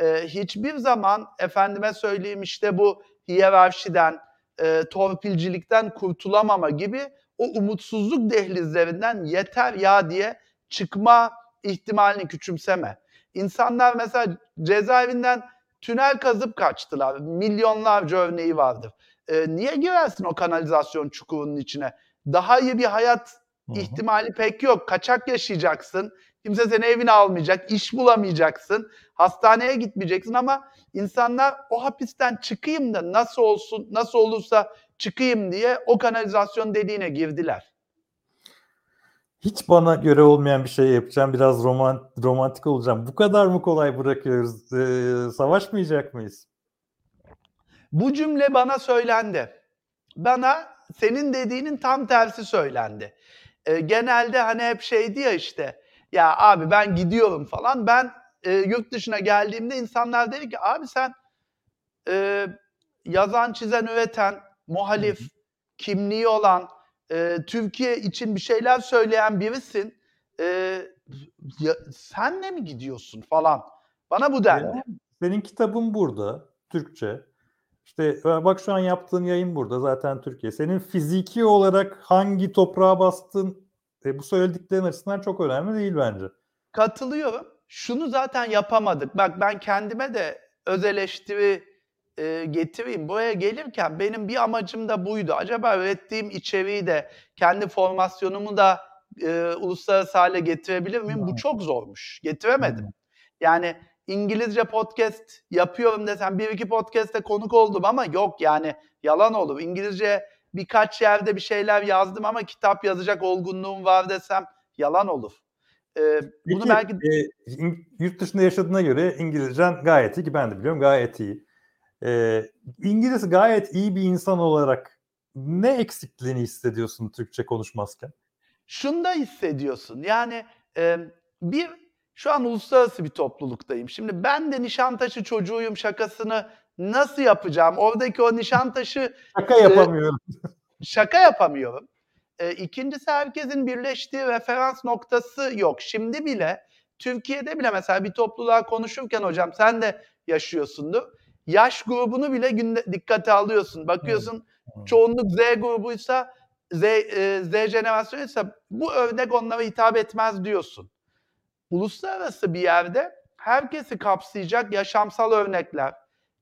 e, hiçbir zaman efendime söyleyeyim işte bu hiyerarşiden, e, torpilcilikten kurtulamama gibi o umutsuzluk dehlizlerinden yeter ya diye çıkma ihtimalini küçümseme. İnsanlar mesela cezaevinden tünel kazıp kaçtılar. Milyonlarca örneği vardır. E, niye girersin o kanalizasyon çukurunun içine? Daha iyi bir hayat Hı hı. ihtimali pek yok. Kaçak yaşayacaksın. Kimse seni evine almayacak. iş bulamayacaksın. Hastaneye gitmeyeceksin ama insanlar o hapisten çıkayım da nasıl olsun, nasıl olursa çıkayım diye o kanalizasyon deliğine girdiler. Hiç bana göre olmayan bir şey yapacağım. Biraz roman, romantik olacağım. Bu kadar mı kolay bırakıyoruz? Ee, savaşmayacak mıyız? Bu cümle bana söylendi. Bana senin dediğinin tam tersi söylendi. E, genelde hani hep şeydi ya işte ya abi ben gidiyorum falan. Ben e, yurt dışına geldiğimde insanlar dedi ki abi sen e, yazan, çizen, üreten, muhalif, kimliği olan, e, Türkiye için bir şeyler söyleyen birisin. E, ya, senle mi gidiyorsun falan. Bana bu dendi. Ya, senin kitabın burada, Türkçe. İşte bak şu an yaptığın yayın burada zaten Türkiye. Senin fiziki olarak hangi toprağa bastın e, bu söylediklerin açısından çok önemli değil bence. Katılıyorum. Şunu zaten yapamadık. Bak ben kendime de öz eleştiri e, getireyim. Buraya gelirken benim bir amacım da buydu. Acaba ürettiğim içeriği de kendi formasyonumu da e, uluslararası hale getirebilir miyim? Bu Hmm. çok zormuş. Getiremedim. Hmm. Yani İngilizce podcast yapıyorum desem bir iki podcast'te konuk oldum ama yok yani yalan olur. İngilizce birkaç yerde bir şeyler yazdım ama kitap yazacak olgunluğum var desem yalan olur. Ee, bunu Peki belki e, yurt dışında yaşadığına göre İngilizcen gayet iyi ki ben de biliyorum gayet iyi. E, İngiliz gayet iyi bir insan olarak ne eksikliğini hissediyorsun Türkçe konuşmazken? şunu da hissediyorsun. Yani e, bir şu an uluslararası bir topluluktayım. Şimdi ben de Nişantaşı çocuğuyum şakasını nasıl yapacağım? Oradaki o Nişantaşı Şaka yapamıyorum. şaka yapamıyorum. E, ikincisi herkesin birleştiği referans noktası yok. Şimdi bile Türkiye'de bile mesela bir topluluğa konuşurken hocam sen de yaşıyorsundur. Yaş grubunu bile günde dikkate alıyorsun. Bakıyorsun Hmm. çoğunluk Z grubuysa Z, e, Z jenerasyonuysa bu örnek onlara hitap etmez diyorsun. Uluslararası bir yerde herkesi kapsayacak yaşamsal örnekler,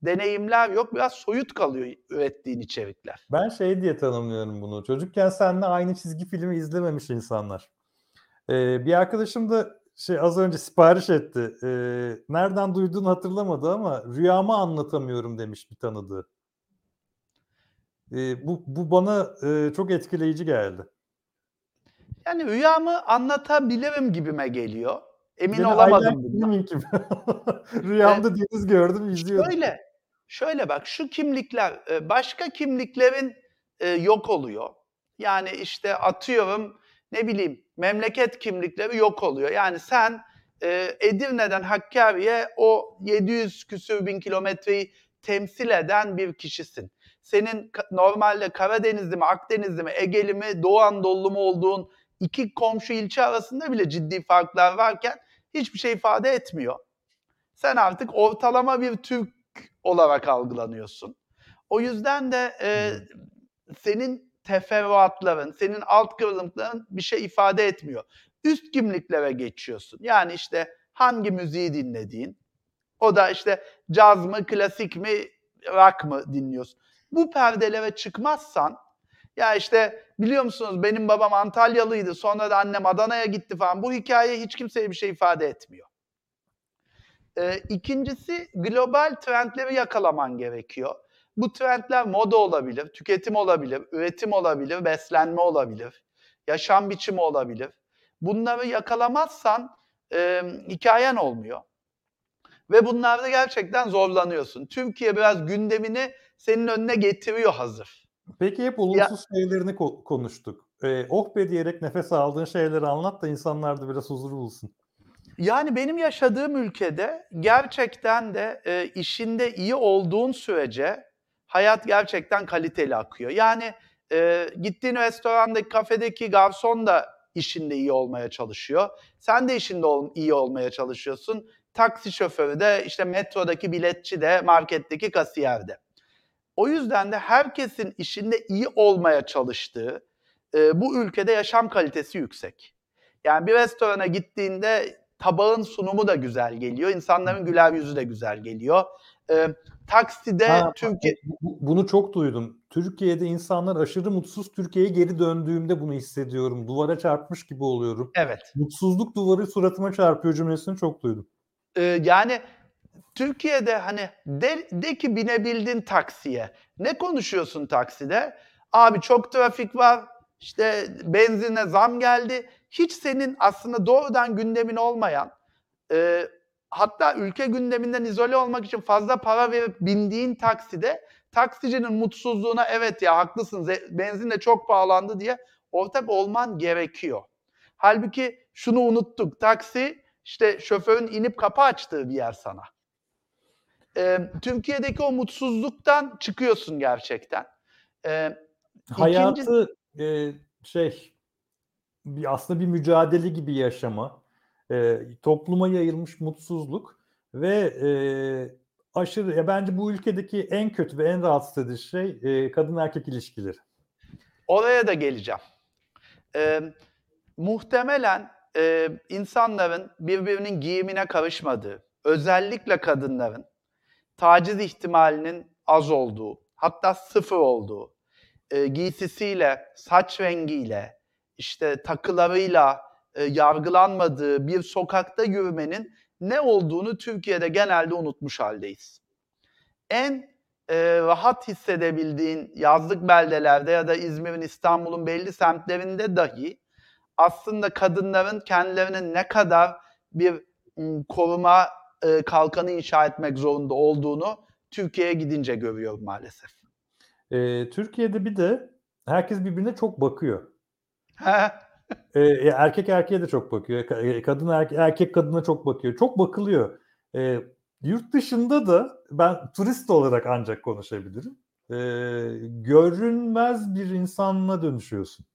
deneyimler yok. Biraz soyut kalıyor ürettiğin içerikler. Ben şey diye tanımlıyorum bunu. Çocukken seninle aynı çizgi filmi izlememiş insanlar. Ee, bir arkadaşım da şey az önce sipariş etti. Ee, nereden duyduğunu hatırlamadı ama rüyamı anlatamıyorum demiş bir tanıdığı. Ee, bu, bu bana e, çok etkileyici geldi. Yani rüyamı anlatabilirim gibime geliyor. Emin Gene olamadım bundan. Gibi. Rüyamda deniz gördüm izliyordum. Şöyle, şöyle bak şu kimlikler e, başka kimliklerin e, yok oluyor. Yani işte atıyorum ne bileyim memleket kimlikleri yok oluyor. Yani sen e, Edirne'den Hakkari'ye o 700 küsür bin kilometreyi temsil eden bir kişisin. Senin normalde Karadenizli mi, Akdenizli mi, Egeli mi, Doğu Anadolu mu olduğun iki komşu ilçe arasında bile ciddi farklar varken hiçbir şey ifade etmiyor. Sen artık ortalama bir Türk olarak algılanıyorsun. O yüzden de e, senin teferruatların, senin alt kırılımların bir şey ifade etmiyor. Üst kimliklere geçiyorsun. Yani işte hangi müziği dinlediğin, o da işte caz mı, klasik mi, rock mı dinliyorsun. Bu perdelere çıkmazsan, ya işte biliyor musunuz benim babam Antalyalıydı, sonra da annem Adana'ya gitti falan. Bu hikaye hiç kimseye bir şey ifade etmiyor. Ee, ikincisi global trendleri yakalaman gerekiyor. Bu trendler moda olabilir, tüketim olabilir, üretim olabilir, beslenme olabilir, yaşam biçimi olabilir. Bunları yakalamazsan e, hikayen olmuyor. Ve bunlarda gerçekten zorlanıyorsun. Türkiye biraz gündemini senin önüne getiriyor hazır. Peki hep olumsuz şeylerini ko- konuştuk. Ee, oh be diyerek nefes aldığın şeyleri anlat da insanlar da biraz huzur bulsun. Yani benim yaşadığım ülkede gerçekten de e, işinde iyi olduğun sürece hayat gerçekten kaliteli akıyor. Yani e, gittiğin restorandaki, kafedeki garson da işinde iyi olmaya çalışıyor. Sen de işinde ol- iyi olmaya çalışıyorsun. Taksi şoförü de, işte metrodaki biletçi de, marketteki kasiyer de. O yüzden de herkesin işinde iyi olmaya çalıştığı e, bu ülkede yaşam kalitesi yüksek. Yani bir restorana gittiğinde tabağın sunumu da güzel geliyor, insanların güler yüzü de güzel geliyor. E, takside Ha, Türkiye bu- bu- bunu çok duydum. Türkiye'de insanlar aşırı mutsuz. Türkiye'ye geri döndüğümde bunu hissediyorum. Duvara çarpmış gibi oluyorum. evet Mutsuzluk duvarı suratıma çarpıyor cümlesini çok duydum. e, yani Türkiye'de hani de, de ki binebildin taksiye. Ne konuşuyorsun takside? Abi çok trafik var. İşte benzine zam geldi. Hiç senin aslında doğrudan gündemin olmayan, e, hatta ülke gündeminden izole olmak için fazla para verip bindiğin takside taksicinin mutsuzluğuna evet ya haklısın benzin de çok pahalandı diye ortak olman gerekiyor. Halbuki şunu unuttuk. Taksi işte şoförün inip kapı açtığı bir yer sana. Ee, Türkiye'deki o mutsuzluktan çıkıyorsun gerçekten. Ee, Hayatı e, şey bir, aslında bir mücadele gibi yaşama, e, topluma yayılmış mutsuzluk ve e, aşırı ya bence bu ülkedeki en kötü ve en rahatsız edici şey e, kadın erkek ilişkileri. Oraya da geleceğim. Ee, muhtemelen e, insanların birbirinin giyimine karışmadığı, özellikle kadınların taciz ihtimalinin az olduğu, hatta sıfır olduğu, e, giysisiyle, saç rengiyle, işte takılarıyla e, yargılanmadığı bir sokakta yürümenin ne olduğunu Türkiye'de genelde unutmuş haldeyiz. En e, rahat hissedebildiğin yazlık beldelerde ya da İzmir'in, İstanbul'un belli semtlerinde dahi aslında kadınların kendilerine ne kadar bir koruma e, kalkanı inşa etmek zorunda olduğunu Türkiye'ye gidince görüyorum maalesef. E, Türkiye'de bir de herkes birbirine çok bakıyor. E, e, erkek erkeğe de çok bakıyor. E, Kadın erkek, erkek kadına çok bakıyor. Çok bakılıyor. E, yurt dışında da ben turist olarak ancak konuşabilirim. E, görünmez bir insanla dönüşüyorsun.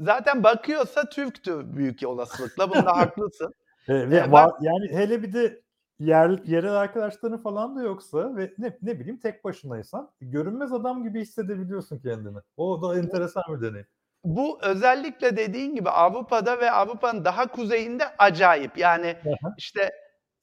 Zaten bakıyorsa Türktür büyük olasılıkla. Bunda haklısın. E, ve E, ben- va- yani hele bir de yer, yerel arkadaşların falan da yoksa ve ne, ne bileyim tek başınaysan görünmez adam gibi hissedebiliyorsun kendini. O da enteresan bir deneyim. Bu özellikle dediğin gibi Avrupa'da ve Avrupa'nın daha kuzeyinde acayip. Yani işte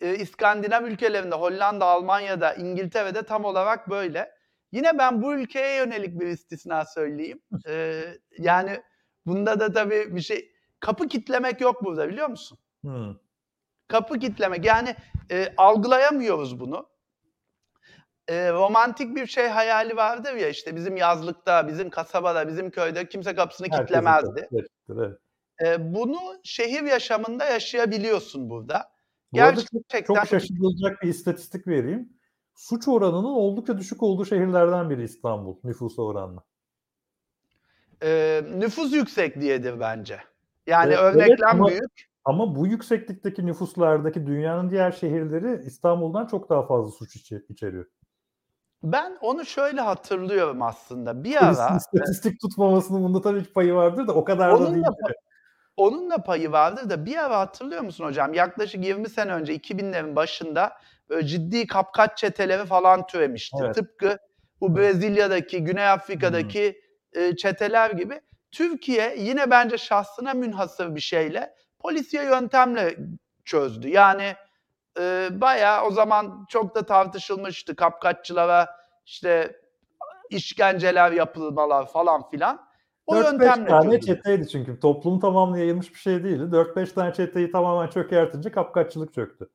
e, İskandinav ülkelerinde, Hollanda, Almanya'da, İngiltere'de tam olarak böyle. Yine ben bu ülkeye yönelik bir istisna söyleyeyim. E, yani bunda da tabii bir şey kapı kitlemek yok burada biliyor musun? Hmm. Kapı kitlemek yani e, algılayamıyoruz bunu. E, romantik bir şey hayali vardır ya işte bizim yazlıkta, bizim kasabada, bizim köyde kimse kapısını Herkesin kitlemezdi. kapısı evet. E, bunu şehir yaşamında yaşayabiliyorsun burada. Bu çok, Gerçekten çok şaşırılacak bir istatistik vereyim. Suç oranının oldukça düşük olduğu şehirlerden biri İstanbul nüfusa oranla. e, nüfus yüksek diyedir bence. Yani Evet, evet örneklem ama- büyük. Ama bu yükseklikteki nüfuslardaki dünyanın diğer şehirleri İstanbul'dan çok daha fazla suç içe- içeriyor. Ben onu şöyle hatırlıyorum aslında. Bir ara istatistik tutmamasının bunda tabii ki payı vardır da o kadar da Onun değil. da, onun da payı vardır da bir ara hatırlıyor musun hocam? Yaklaşık 20 sene önce 2000'lerin başında böyle ciddi kapkaç çeteleri falan türemişti. Evet. Tıpkı bu Brezilya'daki, Güney Afrika'daki e, çeteler gibi. Türkiye yine bence şahsına münhasır bir şeyle polisiye yöntemle çözdü. Yani e, bayağı o zaman çok da tartışılmıştı kapkaççılara işte işkenceler yapılmalar falan filan. O 4-5 yöntemle tane çözüldü. çeteydi çünkü. Toplum tamamına yayılmış bir şey değildi. 4-5 tane çeteyi tamamen çökertince kapkaççılık çöktü.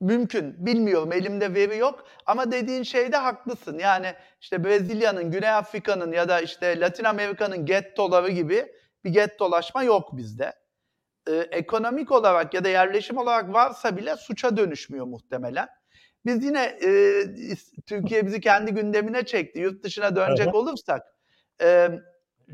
Mümkün. Bilmiyorum. Elimde veri yok. Ama dediğin şeyde haklısın. Yani işte Brezilya'nın, Güney Afrika'nın ya da işte Latin Amerika'nın gettoları gibi bir gettolaşma yok bizde. Ee, ekonomik olarak ya da yerleşim olarak varsa bile suça dönüşmüyor muhtemelen. Biz yine e, Türkiye bizi kendi gündemine çekti. Yurt dışına dönecek Aha. olursak e,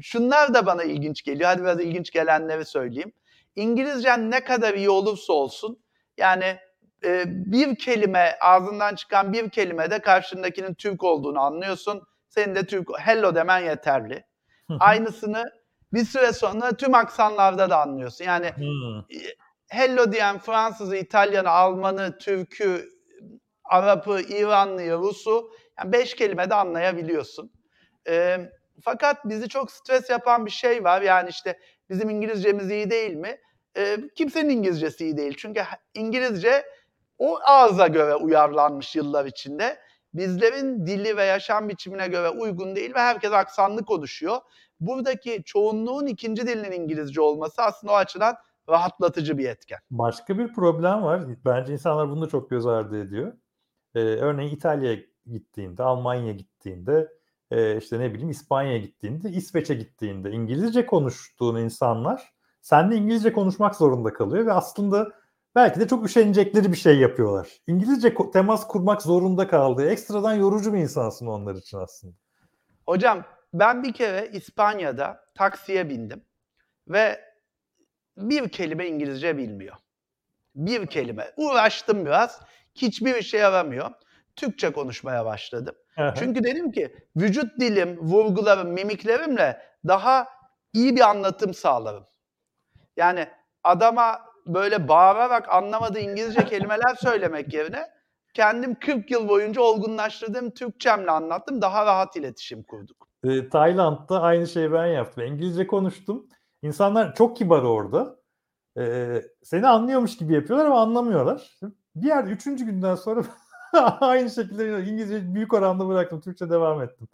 şunlar da bana ilginç geliyor. Hadi biraz ilginç gelenleri söyleyeyim. İngilizcen ne kadar iyi olursa olsun yani e, bir kelime ağzından çıkan bir kelimede karşındakinin Türk olduğunu anlıyorsun. Senin de Türk hello demen yeterli. Aynısını bir süre sonra tüm aksanlarda da anlıyorsun. Yani Hmm. hello diyen Fransızı, İtalyanı, Almanı, Türk'ü, Arap'ı, İranlıyı, Rus'u yani beş kelimede anlayabiliyorsun. Ee, fakat bizi çok stres yapan bir şey var. Yani işte bizim İngilizcemiz iyi değil mi? Ee, kimsenin İngilizcesi iyi değil. Çünkü İngilizce o ağza göre uyarlanmış yıllar içinde. Bizlerin dili ve yaşam biçimine göre uygun değil ve herkes aksanlı konuşuyor. Buradaki çoğunluğun ikinci dilinin İngilizce olması aslında o açıdan rahatlatıcı bir etken. Başka bir problem var. Bence insanlar bunu da çok göz ardı ediyor. Ee, örneğin İtalya'ya gittiğinde, Almanya'ya gittiğinde, e, işte ne bileyim İspanya'ya gittiğinde, İsveç'e gittiğinde İngilizce konuştuğun insanlar seninle İngilizce konuşmak zorunda kalıyor ve aslında belki de çok üşenecekleri bir şey yapıyorlar. İngilizce temas kurmak zorunda kaldığı ekstradan yorucu bir insansın onlar için aslında. Hocam ben bir kere İspanya'da taksiye bindim ve bir kelime İngilizce bilmiyor. Bir kelime. Uğraştım biraz. Hiçbir işe yaramıyor. Türkçe konuşmaya başladım. Çünkü dedim ki vücut dilim, vurgularım, mimiklerimle daha iyi bir anlatım sağlarım. Yani adama böyle bağırarak anlamadığı İngilizce kelimeler söylemek yerine kendim 40 yıl boyunca olgunlaştırdığım Türkçemle anlattım. Daha rahat iletişim kurduk. E, Tayland'da aynı şeyi ben yaptım. İngilizce konuştum. İnsanlar çok kibar orada. E, seni anlıyormuş gibi yapıyorlar ama anlamıyorlar. Bir yerde üçüncü günden sonra aynı şekilde İngilizce büyük oranda bıraktım. Türkçe devam ettim.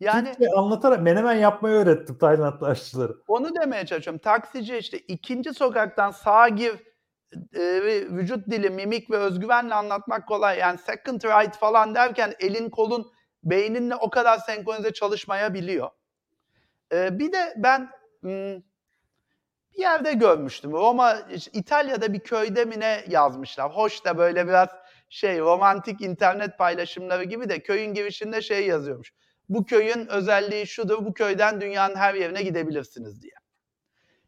Yani Türkçe anlatarak menemen yapmayı öğrettim Taylandlı aşçıları. Onu demeye çalışıyorum. Taksici işte ikinci sokaktan sağa gir e, vücut dili, mimik ve özgüvenle anlatmak kolay. Yani second right falan derken elin kolun beyninle o kadar senkronize çalışmayabiliyor. E, bir de ben hmm, bir yerde görmüştüm. Roma, İtalya'da bir köyde mi ne yazmışlar. Hoş da böyle biraz şey romantik internet paylaşımları gibi de köyün girişinde şey yazıyormuş. Bu köyün özelliği şudur, bu köyden dünyanın her yerine gidebilirsiniz diye.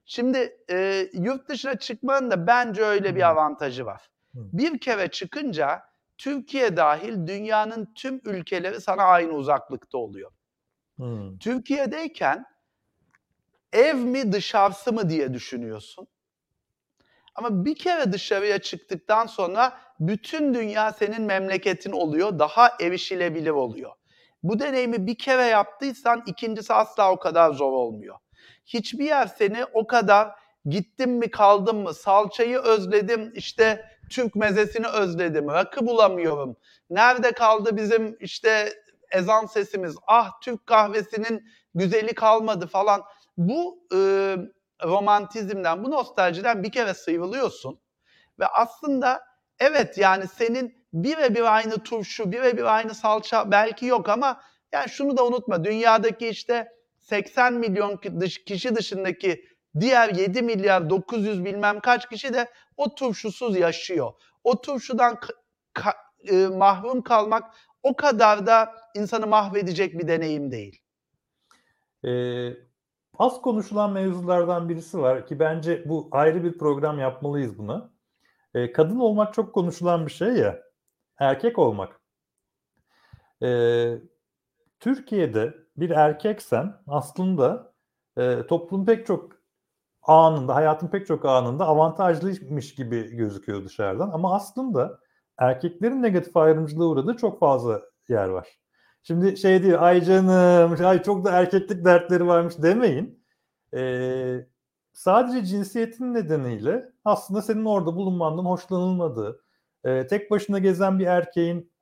Şimdi e, yurt dışına çıkmanın da bence öyle bir avantajı var. Bir kere çıkınca Türkiye dahil dünyanın tüm ülkeleri sana aynı uzaklıkta oluyor. Hmm. Türkiye'deyken ev mi dışarısı mı diye düşünüyorsun. Ama bir kere dışarıya çıktıktan sonra bütün dünya senin memleketin oluyor, daha erişilebilir oluyor. Bu deneyimi bir kere yaptıysan ikincisi asla o kadar zor olmuyor. Hiçbir yer seni o kadar gittim mi kaldım mı, salçayı özledim, işte Türk mezesini özledim, rakı bulamıyorum. Nerede kaldı bizim işte ezan sesimiz, ah Türk kahvesinin güzeli kalmadı falan. Bu e, romantizmden, bu nostaljiden bir kere sıyrılıyorsun. Ve aslında evet yani senin birebir aynı turşu, birebir aynı salça belki yok ama yani şunu da unutma. Dünyadaki işte 80 milyon kişi dışındaki diğer 7 milyar 900 bilmem kaç kişi de o turşusuz yaşıyor. O turşudan ka- e, mahrum kalmak o kadar da insanı mahvedecek bir deneyim değil. Ee, az konuşulan mevzulardan birisi var ki bence bu ayrı bir program yapmalıyız buna. Ee, kadın olmak çok konuşulan bir şey ya. Erkek olmak. Ee, Türkiye'de bir erkeksen aslında e, toplumun pek çok anında, hayatın pek çok anında avantajlıymış gibi gözüküyor dışarıdan. Ama aslında erkeklerin negatif ayrımcılığa uğradığı çok fazla yer var. Şimdi şey diyor, ay canım, ay çok da erkeklik dertleri varmış demeyin. Ee, sadece cinsiyetin nedeniyle aslında senin orada bulunmandan hoşlanılmadığı, e, tek başına gezen bir erkeğin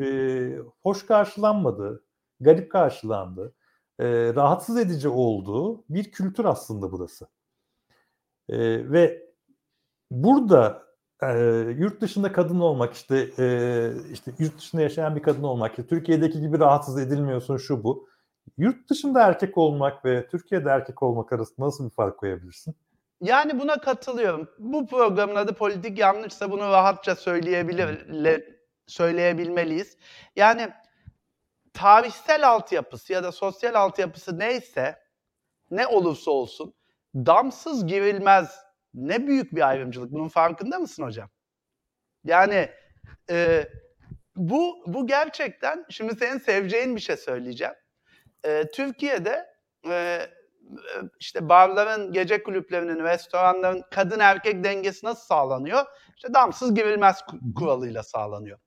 e, hoş karşılanmadığı, garip karşılandığı, e, rahatsız edici olduğu bir kültür aslında burası. E, ve burada e, yurt dışında kadın olmak işte e, işte yurt dışında yaşayan bir kadın olmak, işte Türkiye'deki gibi rahatsız edilmiyorsun şu bu. Yurt dışında erkek olmak ve Türkiye'de erkek olmak arasında nasıl bir fark koyabilirsin? Yani buna katılıyorum. Bu programın adı politik yanlışsa bunu rahatça söyleyebilir, söyleyebilmeliyiz. Yani tarihsel altyapısı ya da sosyal altyapısı neyse, ne olursa olsun damsız girilmez Ne büyük bir ayrımcılık. Bunun farkında mısın hocam? Yani e, bu bu gerçekten şimdi senin seveceğin bir şey söyleyeceğim. E, Türkiye'de e, işte barların, gece kulüplerinin, restoranların kadın erkek dengesi nasıl sağlanıyor? İşte damsız girilmez kuralıyla sağlanıyor.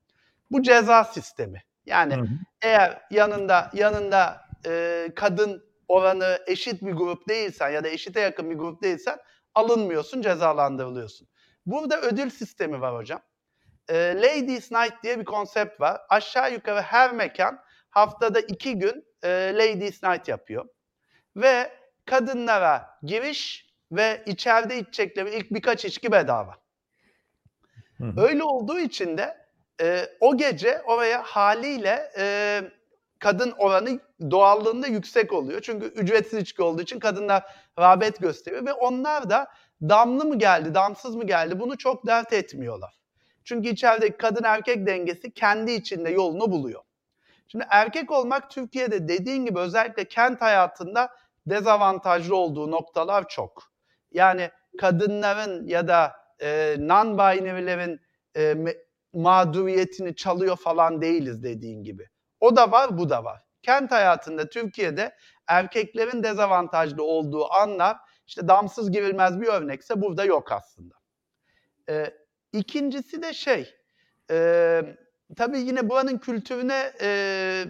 Bu ceza sistemi. Yani hı hı. eğer yanında yanında e, kadın oranı eşit bir grup değilsen ya da eşite yakın bir grup değilsen alınmıyorsun, cezalandırılıyorsun. Burada ödül sistemi var hocam. E, Ladies Night diye bir konsept var. Aşağı yukarı her mekan haftada iki gün e, Ladies Night yapıyor. Ve kadınlara giriş ve içeride içecekleri ilk birkaç içki bedava. Hı. Öyle olduğu için de e, o gece oraya haliyle e, kadın oranı doğallığında yüksek oluyor. Çünkü ücretsiz içki olduğu için kadınlar rağbet gösteriyor ve onlar da damlı mı geldi, damsız mı geldi bunu çok dert etmiyorlar. Çünkü içerideki kadın erkek dengesi kendi içinde yolunu buluyor. Şimdi erkek olmak Türkiye'de dediğin gibi özellikle kent hayatında dezavantajlı olduğu noktalar çok. Yani kadınların ya da e, non-binary'lerin e, mağduriyetini çalıyor falan değiliz dediğin gibi. O da var, bu da var. Kent hayatında Türkiye'de erkeklerin dezavantajlı olduğu anlar işte damsız girilmez bir örnekse burada yok aslında. Ee, ikincisi de şey, e, tabii yine buranın kültürüne e,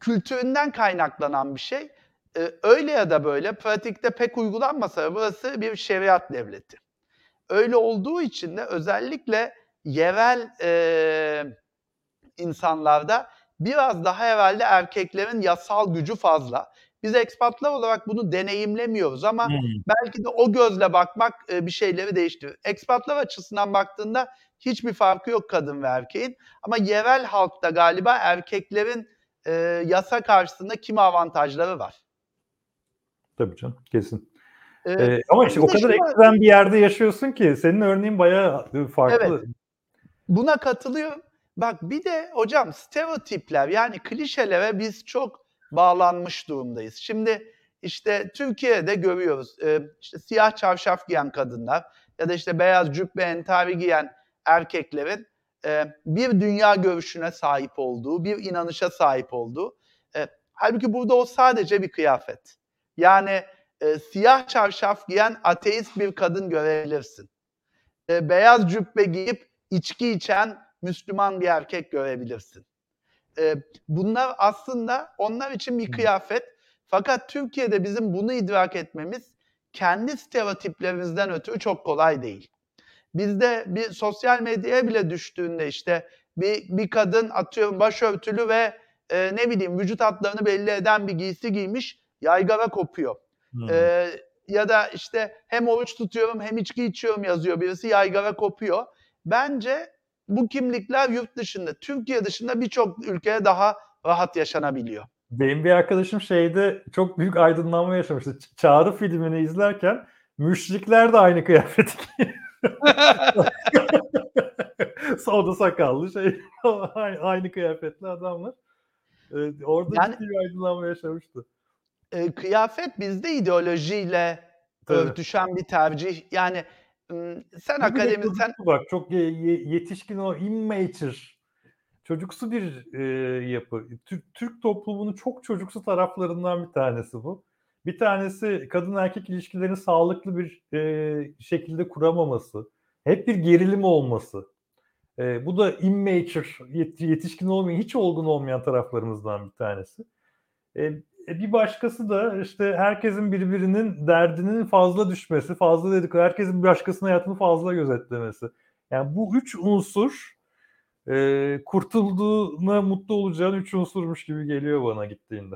kültüründen kaynaklanan bir şey. E, öyle ya da böyle pratikte pek uygulanmasa burası bir şeriat devleti. Öyle olduğu için de özellikle yerel e, insanlarda biraz daha herhalde erkeklerin yasal gücü fazla. Biz ekspatlar olarak bunu deneyimlemiyoruz ama hmm. belki de o gözle bakmak e, bir şeyleri değiştirir. Ekspatlar açısından baktığında hiçbir farkı yok kadın ve erkeğin. Ama yerel halkta galiba erkeklerin e, yasa karşısında kimi avantajları var. Tabii canım kesin. Ee, ee, ama işte o kadar ekstrem bir yerde yaşıyorsun ki senin örneğin bayağı farklı. Evet. Buna katılıyorum. Bak bir de hocam stereotipler yani klişelere biz çok bağlanmış durumdayız. Şimdi işte Türkiye'de görüyoruz e, işte siyah çarşaf giyen kadınlar ya da işte beyaz cübbe entari giyen erkeklerin e, bir dünya görüşüne sahip olduğu, bir inanışa sahip olduğu. E, halbuki burada o sadece bir kıyafet. Yani e, siyah çarşaf giyen ateist bir kadın görebilirsin. E, beyaz cübbe giyip içki içen Müslüman bir erkek görebilirsin. E, bunlar aslında onlar için bir kıyafet. Fakat Türkiye'de bizim bunu idrak etmemiz kendi stereotiplerimizden ötürü çok kolay değil. Bizde bir sosyal medyaya bile düştüğünde işte bir, bir kadın atıyorum başörtülü ve e, ne bileyim vücut hatlarını belli eden bir giysi giymiş yaygara kopuyor. Hmm. E, ya da işte hem oruç tutuyorum hem içki içiyorum yazıyor birisi yaygara kopuyor. Bence bu kimlikler yurt dışında, Türkiye dışında birçok ülkeye daha rahat yaşanabiliyor. Benim bir arkadaşım şeyde çok büyük aydınlanma yaşamıştı. Çağrı filmini izlerken müşrikler de aynı kıyafeti Solda sakallı şey aynı kıyafetli adamlar. Ee, orada yani, ciddi bir aydınlanma yaşamıştı. E, kıyafet bizde ideolojiyle Tabii. örtüşen bir tercih. Yani sen akademisyen... Bak çok yetişkin o immature çocuksu bir e, yapı. Türk, Türk toplumunun çok çocuksu taraflarından bir tanesi bu. Bir tanesi kadın erkek ilişkilerini sağlıklı bir e, şekilde kuramaması. Hep bir gerilim olması. E, bu da immature, yetişkin olmayan, hiç olgun olmayan taraflarımızdan bir tanesi. E, bir başkası da işte herkesin birbirinin derdinin fazla düşmesi, fazla dedik, herkesin bir başkasının hayatını fazla gözetlemesi. Yani bu üç unsur e, kurtulduğuna mutlu olacağın üç unsurmuş gibi geliyor bana gittiğinde.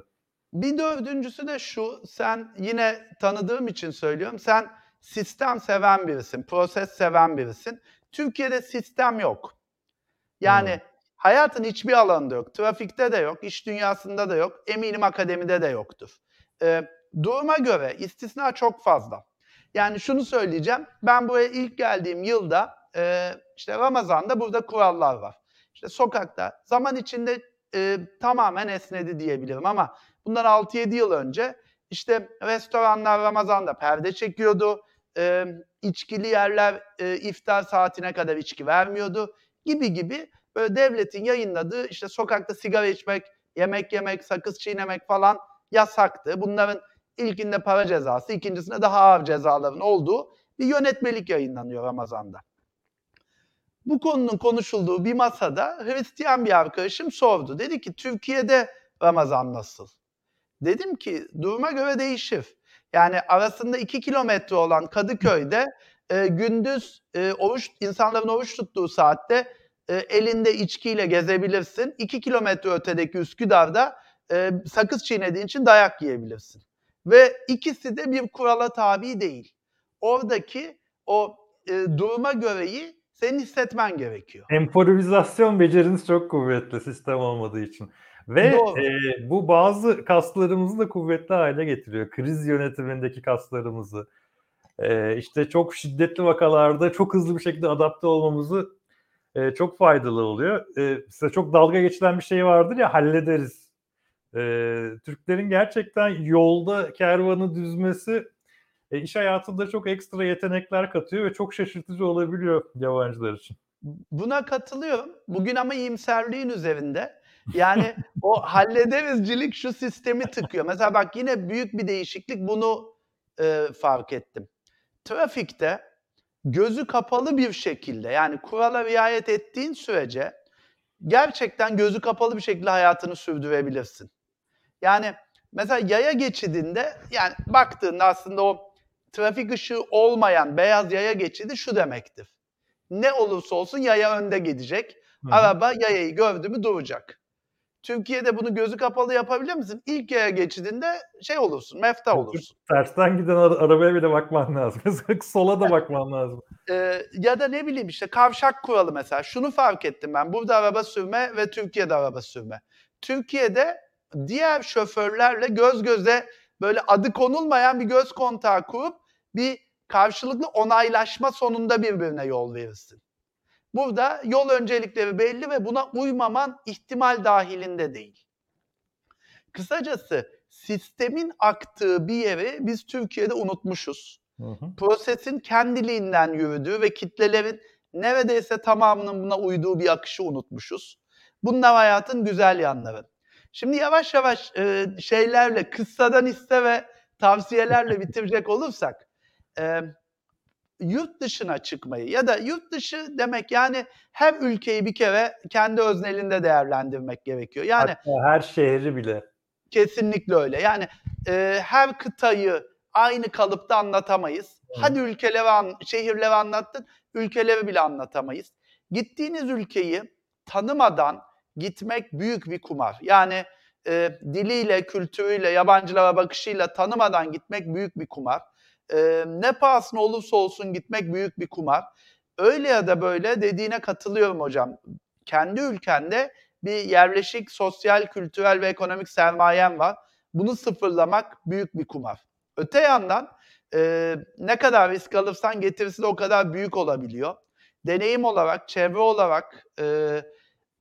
Bir dördüncüsü de şu, sen yine tanıdığım için söylüyorum, sen sistem seven birisin, proses seven birisin. Türkiye'de sistem yok. Yani hmm. Hayatın hiçbir alanında yok. Trafikte de yok, iş dünyasında da yok. Eminim akademide de yoktur. E, duruma göre istisna çok fazla. Yani şunu söyleyeceğim. Ben buraya ilk geldiğim yılda e, işte Ramazan'da burada kurallar var. İşte sokakta zaman içinde e, tamamen esnedi diyebilirim ama bundan 6-7 yıl önce işte restoranlar Ramazan'da perde çekiyordu. e, içkili yerler e, iftar saatine kadar içki vermiyordu gibi gibi böyle devletin yayınladığı işte sokakta sigara içmek, yemek yemek, sakız çiğnemek falan yasaktı. Bunların ilkinde para cezası, ikincisinde daha ağır cezaların olduğu bir yönetmelik yayınlanıyor Ramazan'da. Bu konunun konuşulduğu bir masada Hristiyan bir arkadaşım sordu. Dedi ki Türkiye'de Ramazan nasıl? Dedim ki duruma göre değişir. Yani arasında iki kilometre olan Kadıköy'de e, gündüz e, oruç insanların oruç tuttuğu saatte e, elinde içkiyle gezebilirsin. İki kilometre ötedeki Üsküdar'da e, sakız çiğnediğin için dayak yiyebilirsin. Ve ikisi de bir kurala tabi değil. Oradaki o e, duruma göreyi senin hissetmen gerekiyor. Emprovizasyon beceriniz çok kuvvetli sistem olmadığı için. Ve e, bu bazı kaslarımızı da kuvvetli hale getiriyor. Kriz yönetimindeki kaslarımızı. E, işte çok şiddetli vakalarda çok hızlı bir şekilde adapte olmamızı e, çok faydalı oluyor. E, size çok dalga geçilen bir şey vardır ya hallederiz. E, Türklerin gerçekten yolda kervanı düzmesi e, iş hayatında çok ekstra yetenekler katıyor ve çok şaşırtıcı olabiliyor yabancılar için. Buna katılıyorum. Bugün ama iyimserliğin üzerinde. Yani o hallederizcilik şu sistemi tıkıyor. Mesela bak yine büyük bir değişiklik bunu e, fark ettim. Trafikte gözü kapalı bir şekilde yani kurala riayet ettiğin sürece gerçekten gözü kapalı bir şekilde hayatını sürdürebilirsin. Yani mesela yaya geçidinde yani baktığında aslında o trafik ışığı olmayan beyaz yaya geçidi şu demektir. Ne olursa olsun yaya önde gidecek. Hı-hı. Araba yayayı gördü mü duracak. Türkiye'de bunu gözü kapalı yapabilir misin? İlk yaya geçidinde şey olursun, mefta olursun. Tersten giden ara- arabaya bile bakman lazım. Sola da bakman lazım. Ee, ya da ne bileyim işte kavşak kuralı mesela. Şunu fark ettim ben. Burada araba sürme ve Türkiye'de araba sürme. Türkiye'de diğer şoförlerle göz göze böyle adı konulmayan bir göz kontağı kurup bir karşılıklı onaylaşma sonunda birbirine yol verirsin. Burada yol öncelikleri belli ve buna uymaman ihtimal dahilinde değil. Kısacası sistemin aktığı bir yeri biz Türkiye'de unutmuşuz. Hı hı. Prosesin kendiliğinden yürüdüğü ve kitlelerin neredeyse tamamının buna uyduğu bir akışı unutmuşuz. Bunlar hayatın güzel yanları. Şimdi yavaş yavaş e, şeylerle, kıssadan hisse ve tavsiyelerle bitirecek olursak, e, yurt dışına çıkmayı ya da yurt dışı demek yani her ülkeyi bir kere kendi öznelinde değerlendirmek gerekiyor. Yani Hatta her şehri bile. Kesinlikle öyle. Yani e, her kıtayı aynı kalıpta anlatamayız. Hı. Hadi ülkeleri, an, şehirleri anlattın, ülkeleri bile anlatamayız. Gittiğiniz ülkeyi tanımadan gitmek büyük bir kumar. Yani e, diliyle, kültürüyle, yabancılara bakışıyla tanımadan gitmek büyük bir kumar e, ne pahasına olursa olsun gitmek büyük bir kumar. Öyle ya da böyle dediğine katılıyorum hocam. Kendi ülkende bir yerleşik sosyal, kültürel ve ekonomik sermayen var. Bunu sıfırlamak büyük bir kumar. Öte yandan e, ne kadar risk alırsan getirisi de o kadar büyük olabiliyor. Deneyim olarak, çevre olarak, e,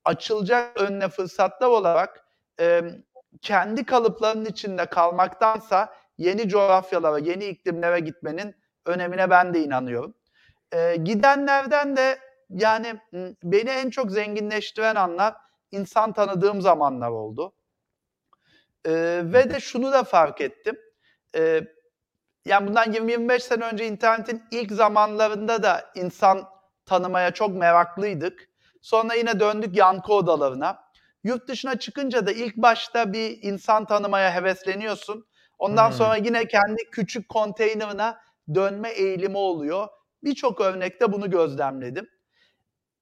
açılacak önüne fırsatlar olarak e, kendi kalıplarının içinde kalmaktansa yeni coğrafyalara, yeni iklimlere gitmenin önemine ben de inanıyorum. Ee, gidenlerden de yani beni en çok zenginleştiren anlar insan tanıdığım zamanlar oldu. Ee, ve de şunu da fark ettim. Ee, yani bundan 20-25 sene önce internetin ilk zamanlarında da insan tanımaya çok meraklıydık. Sonra yine döndük yankı odalarına. Yurt dışına çıkınca da ilk başta bir insan tanımaya hevesleniyorsun. Ondan hmm. sonra yine kendi küçük konteynerına dönme eğilimi oluyor. Birçok örnekte bunu gözlemledim.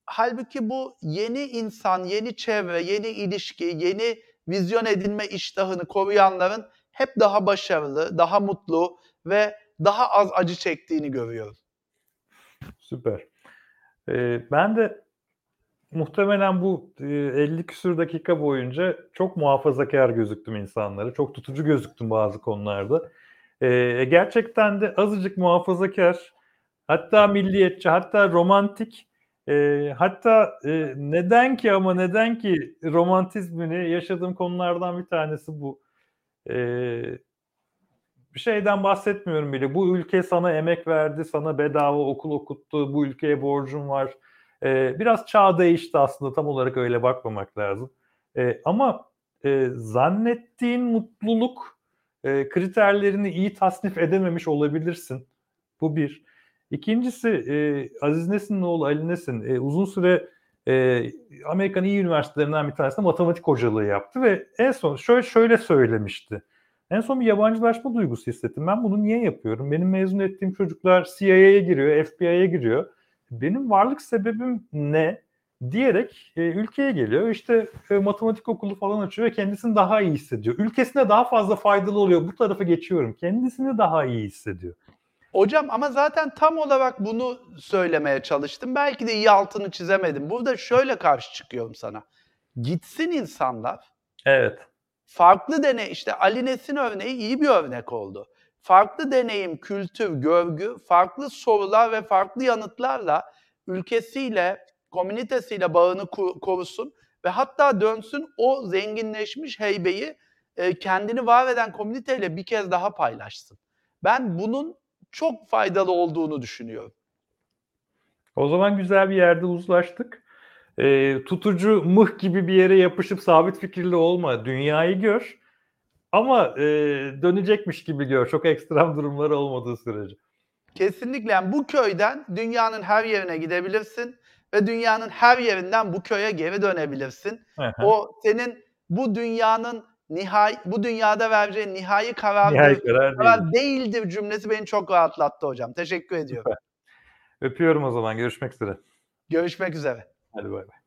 Halbuki bu yeni insan, yeni çevre, yeni ilişki, yeni vizyon edinme iştahını koruyanların hep daha başarılı, daha mutlu ve daha az acı çektiğini görüyorum. Süper. Ee, ben de muhtemelen bu 50 küsur dakika boyunca çok muhafazakar gözüktüm insanlara. Çok tutucu gözüktüm bazı konularda. E, gerçekten de azıcık muhafazakar, hatta milliyetçi, hatta romantik, e, hatta e, neden ki ama neden ki romantizmini yaşadığım konulardan bir tanesi bu. E, bir şeyden bahsetmiyorum bile. Bu ülke sana emek verdi, sana bedava okul okuttu, bu ülkeye borcun var. Ee, biraz çağ değişti aslında tam olarak öyle bakmamak lazım. Ee, ama e, zannettiğin mutluluk e, kriterlerini iyi tasnif edememiş olabilirsin. Bu bir. İkincisi e, Aziz Nesin'in oğlu Ali Nesin e, uzun süre e, Amerikan iyi üniversitelerinden bir tanesinde matematik hocalığı yaptı ve en son şöyle şöyle söylemişti. En son bir yabancılaşma duygusu hissettim. Ben bunu niye yapıyorum? Benim mezun ettiğim çocuklar CIA'ya giriyor, FBI'ye giriyor. Benim varlık sebebim ne? diyerek e, ülkeye geliyor. İşte e, matematik okulu falan açıyor ve kendisini daha iyi hissediyor. Ülkesine daha fazla faydalı oluyor. Bu tarafa geçiyorum. Kendisini daha iyi hissediyor. Hocam ama zaten tam olarak bunu söylemeye çalıştım. Belki de iyi altını çizemedim. Burada şöyle karşı çıkıyorum sana. Gitsin insanlar. Evet. Farklı deney, işte Ali Nesin örneği iyi bir örnek oldu. Farklı deneyim, kültür, görgü, farklı sorular ve farklı yanıtlarla ülkesiyle, komünitesiyle bağını korusun ve hatta dönsün o zenginleşmiş heybeyi e, kendini var eden komüniteyle bir kez daha paylaşsın. Ben bunun çok faydalı olduğunu düşünüyorum. O zaman güzel bir yerde uzlaştık. E, tutucu mıh gibi bir yere yapışıp sabit fikirli olma. Dünyayı gör. Ama e, dönecekmiş gibi gör. Çok ekstrem durumlar olmadığı sürece. Kesinlikle. Yani bu köyden dünyanın her yerine gidebilirsin ve dünyanın her yerinden bu köye geri dönebilirsin. o senin bu dünyanın nihai bu dünyada vereceğin nihai karardır, nihai karar, karar değildir cümlesi beni çok rahatlattı hocam. Teşekkür ediyorum. Süper. Öpüyorum o zaman. Görüşmek üzere. Görüşmek üzere. Hadi bay bay.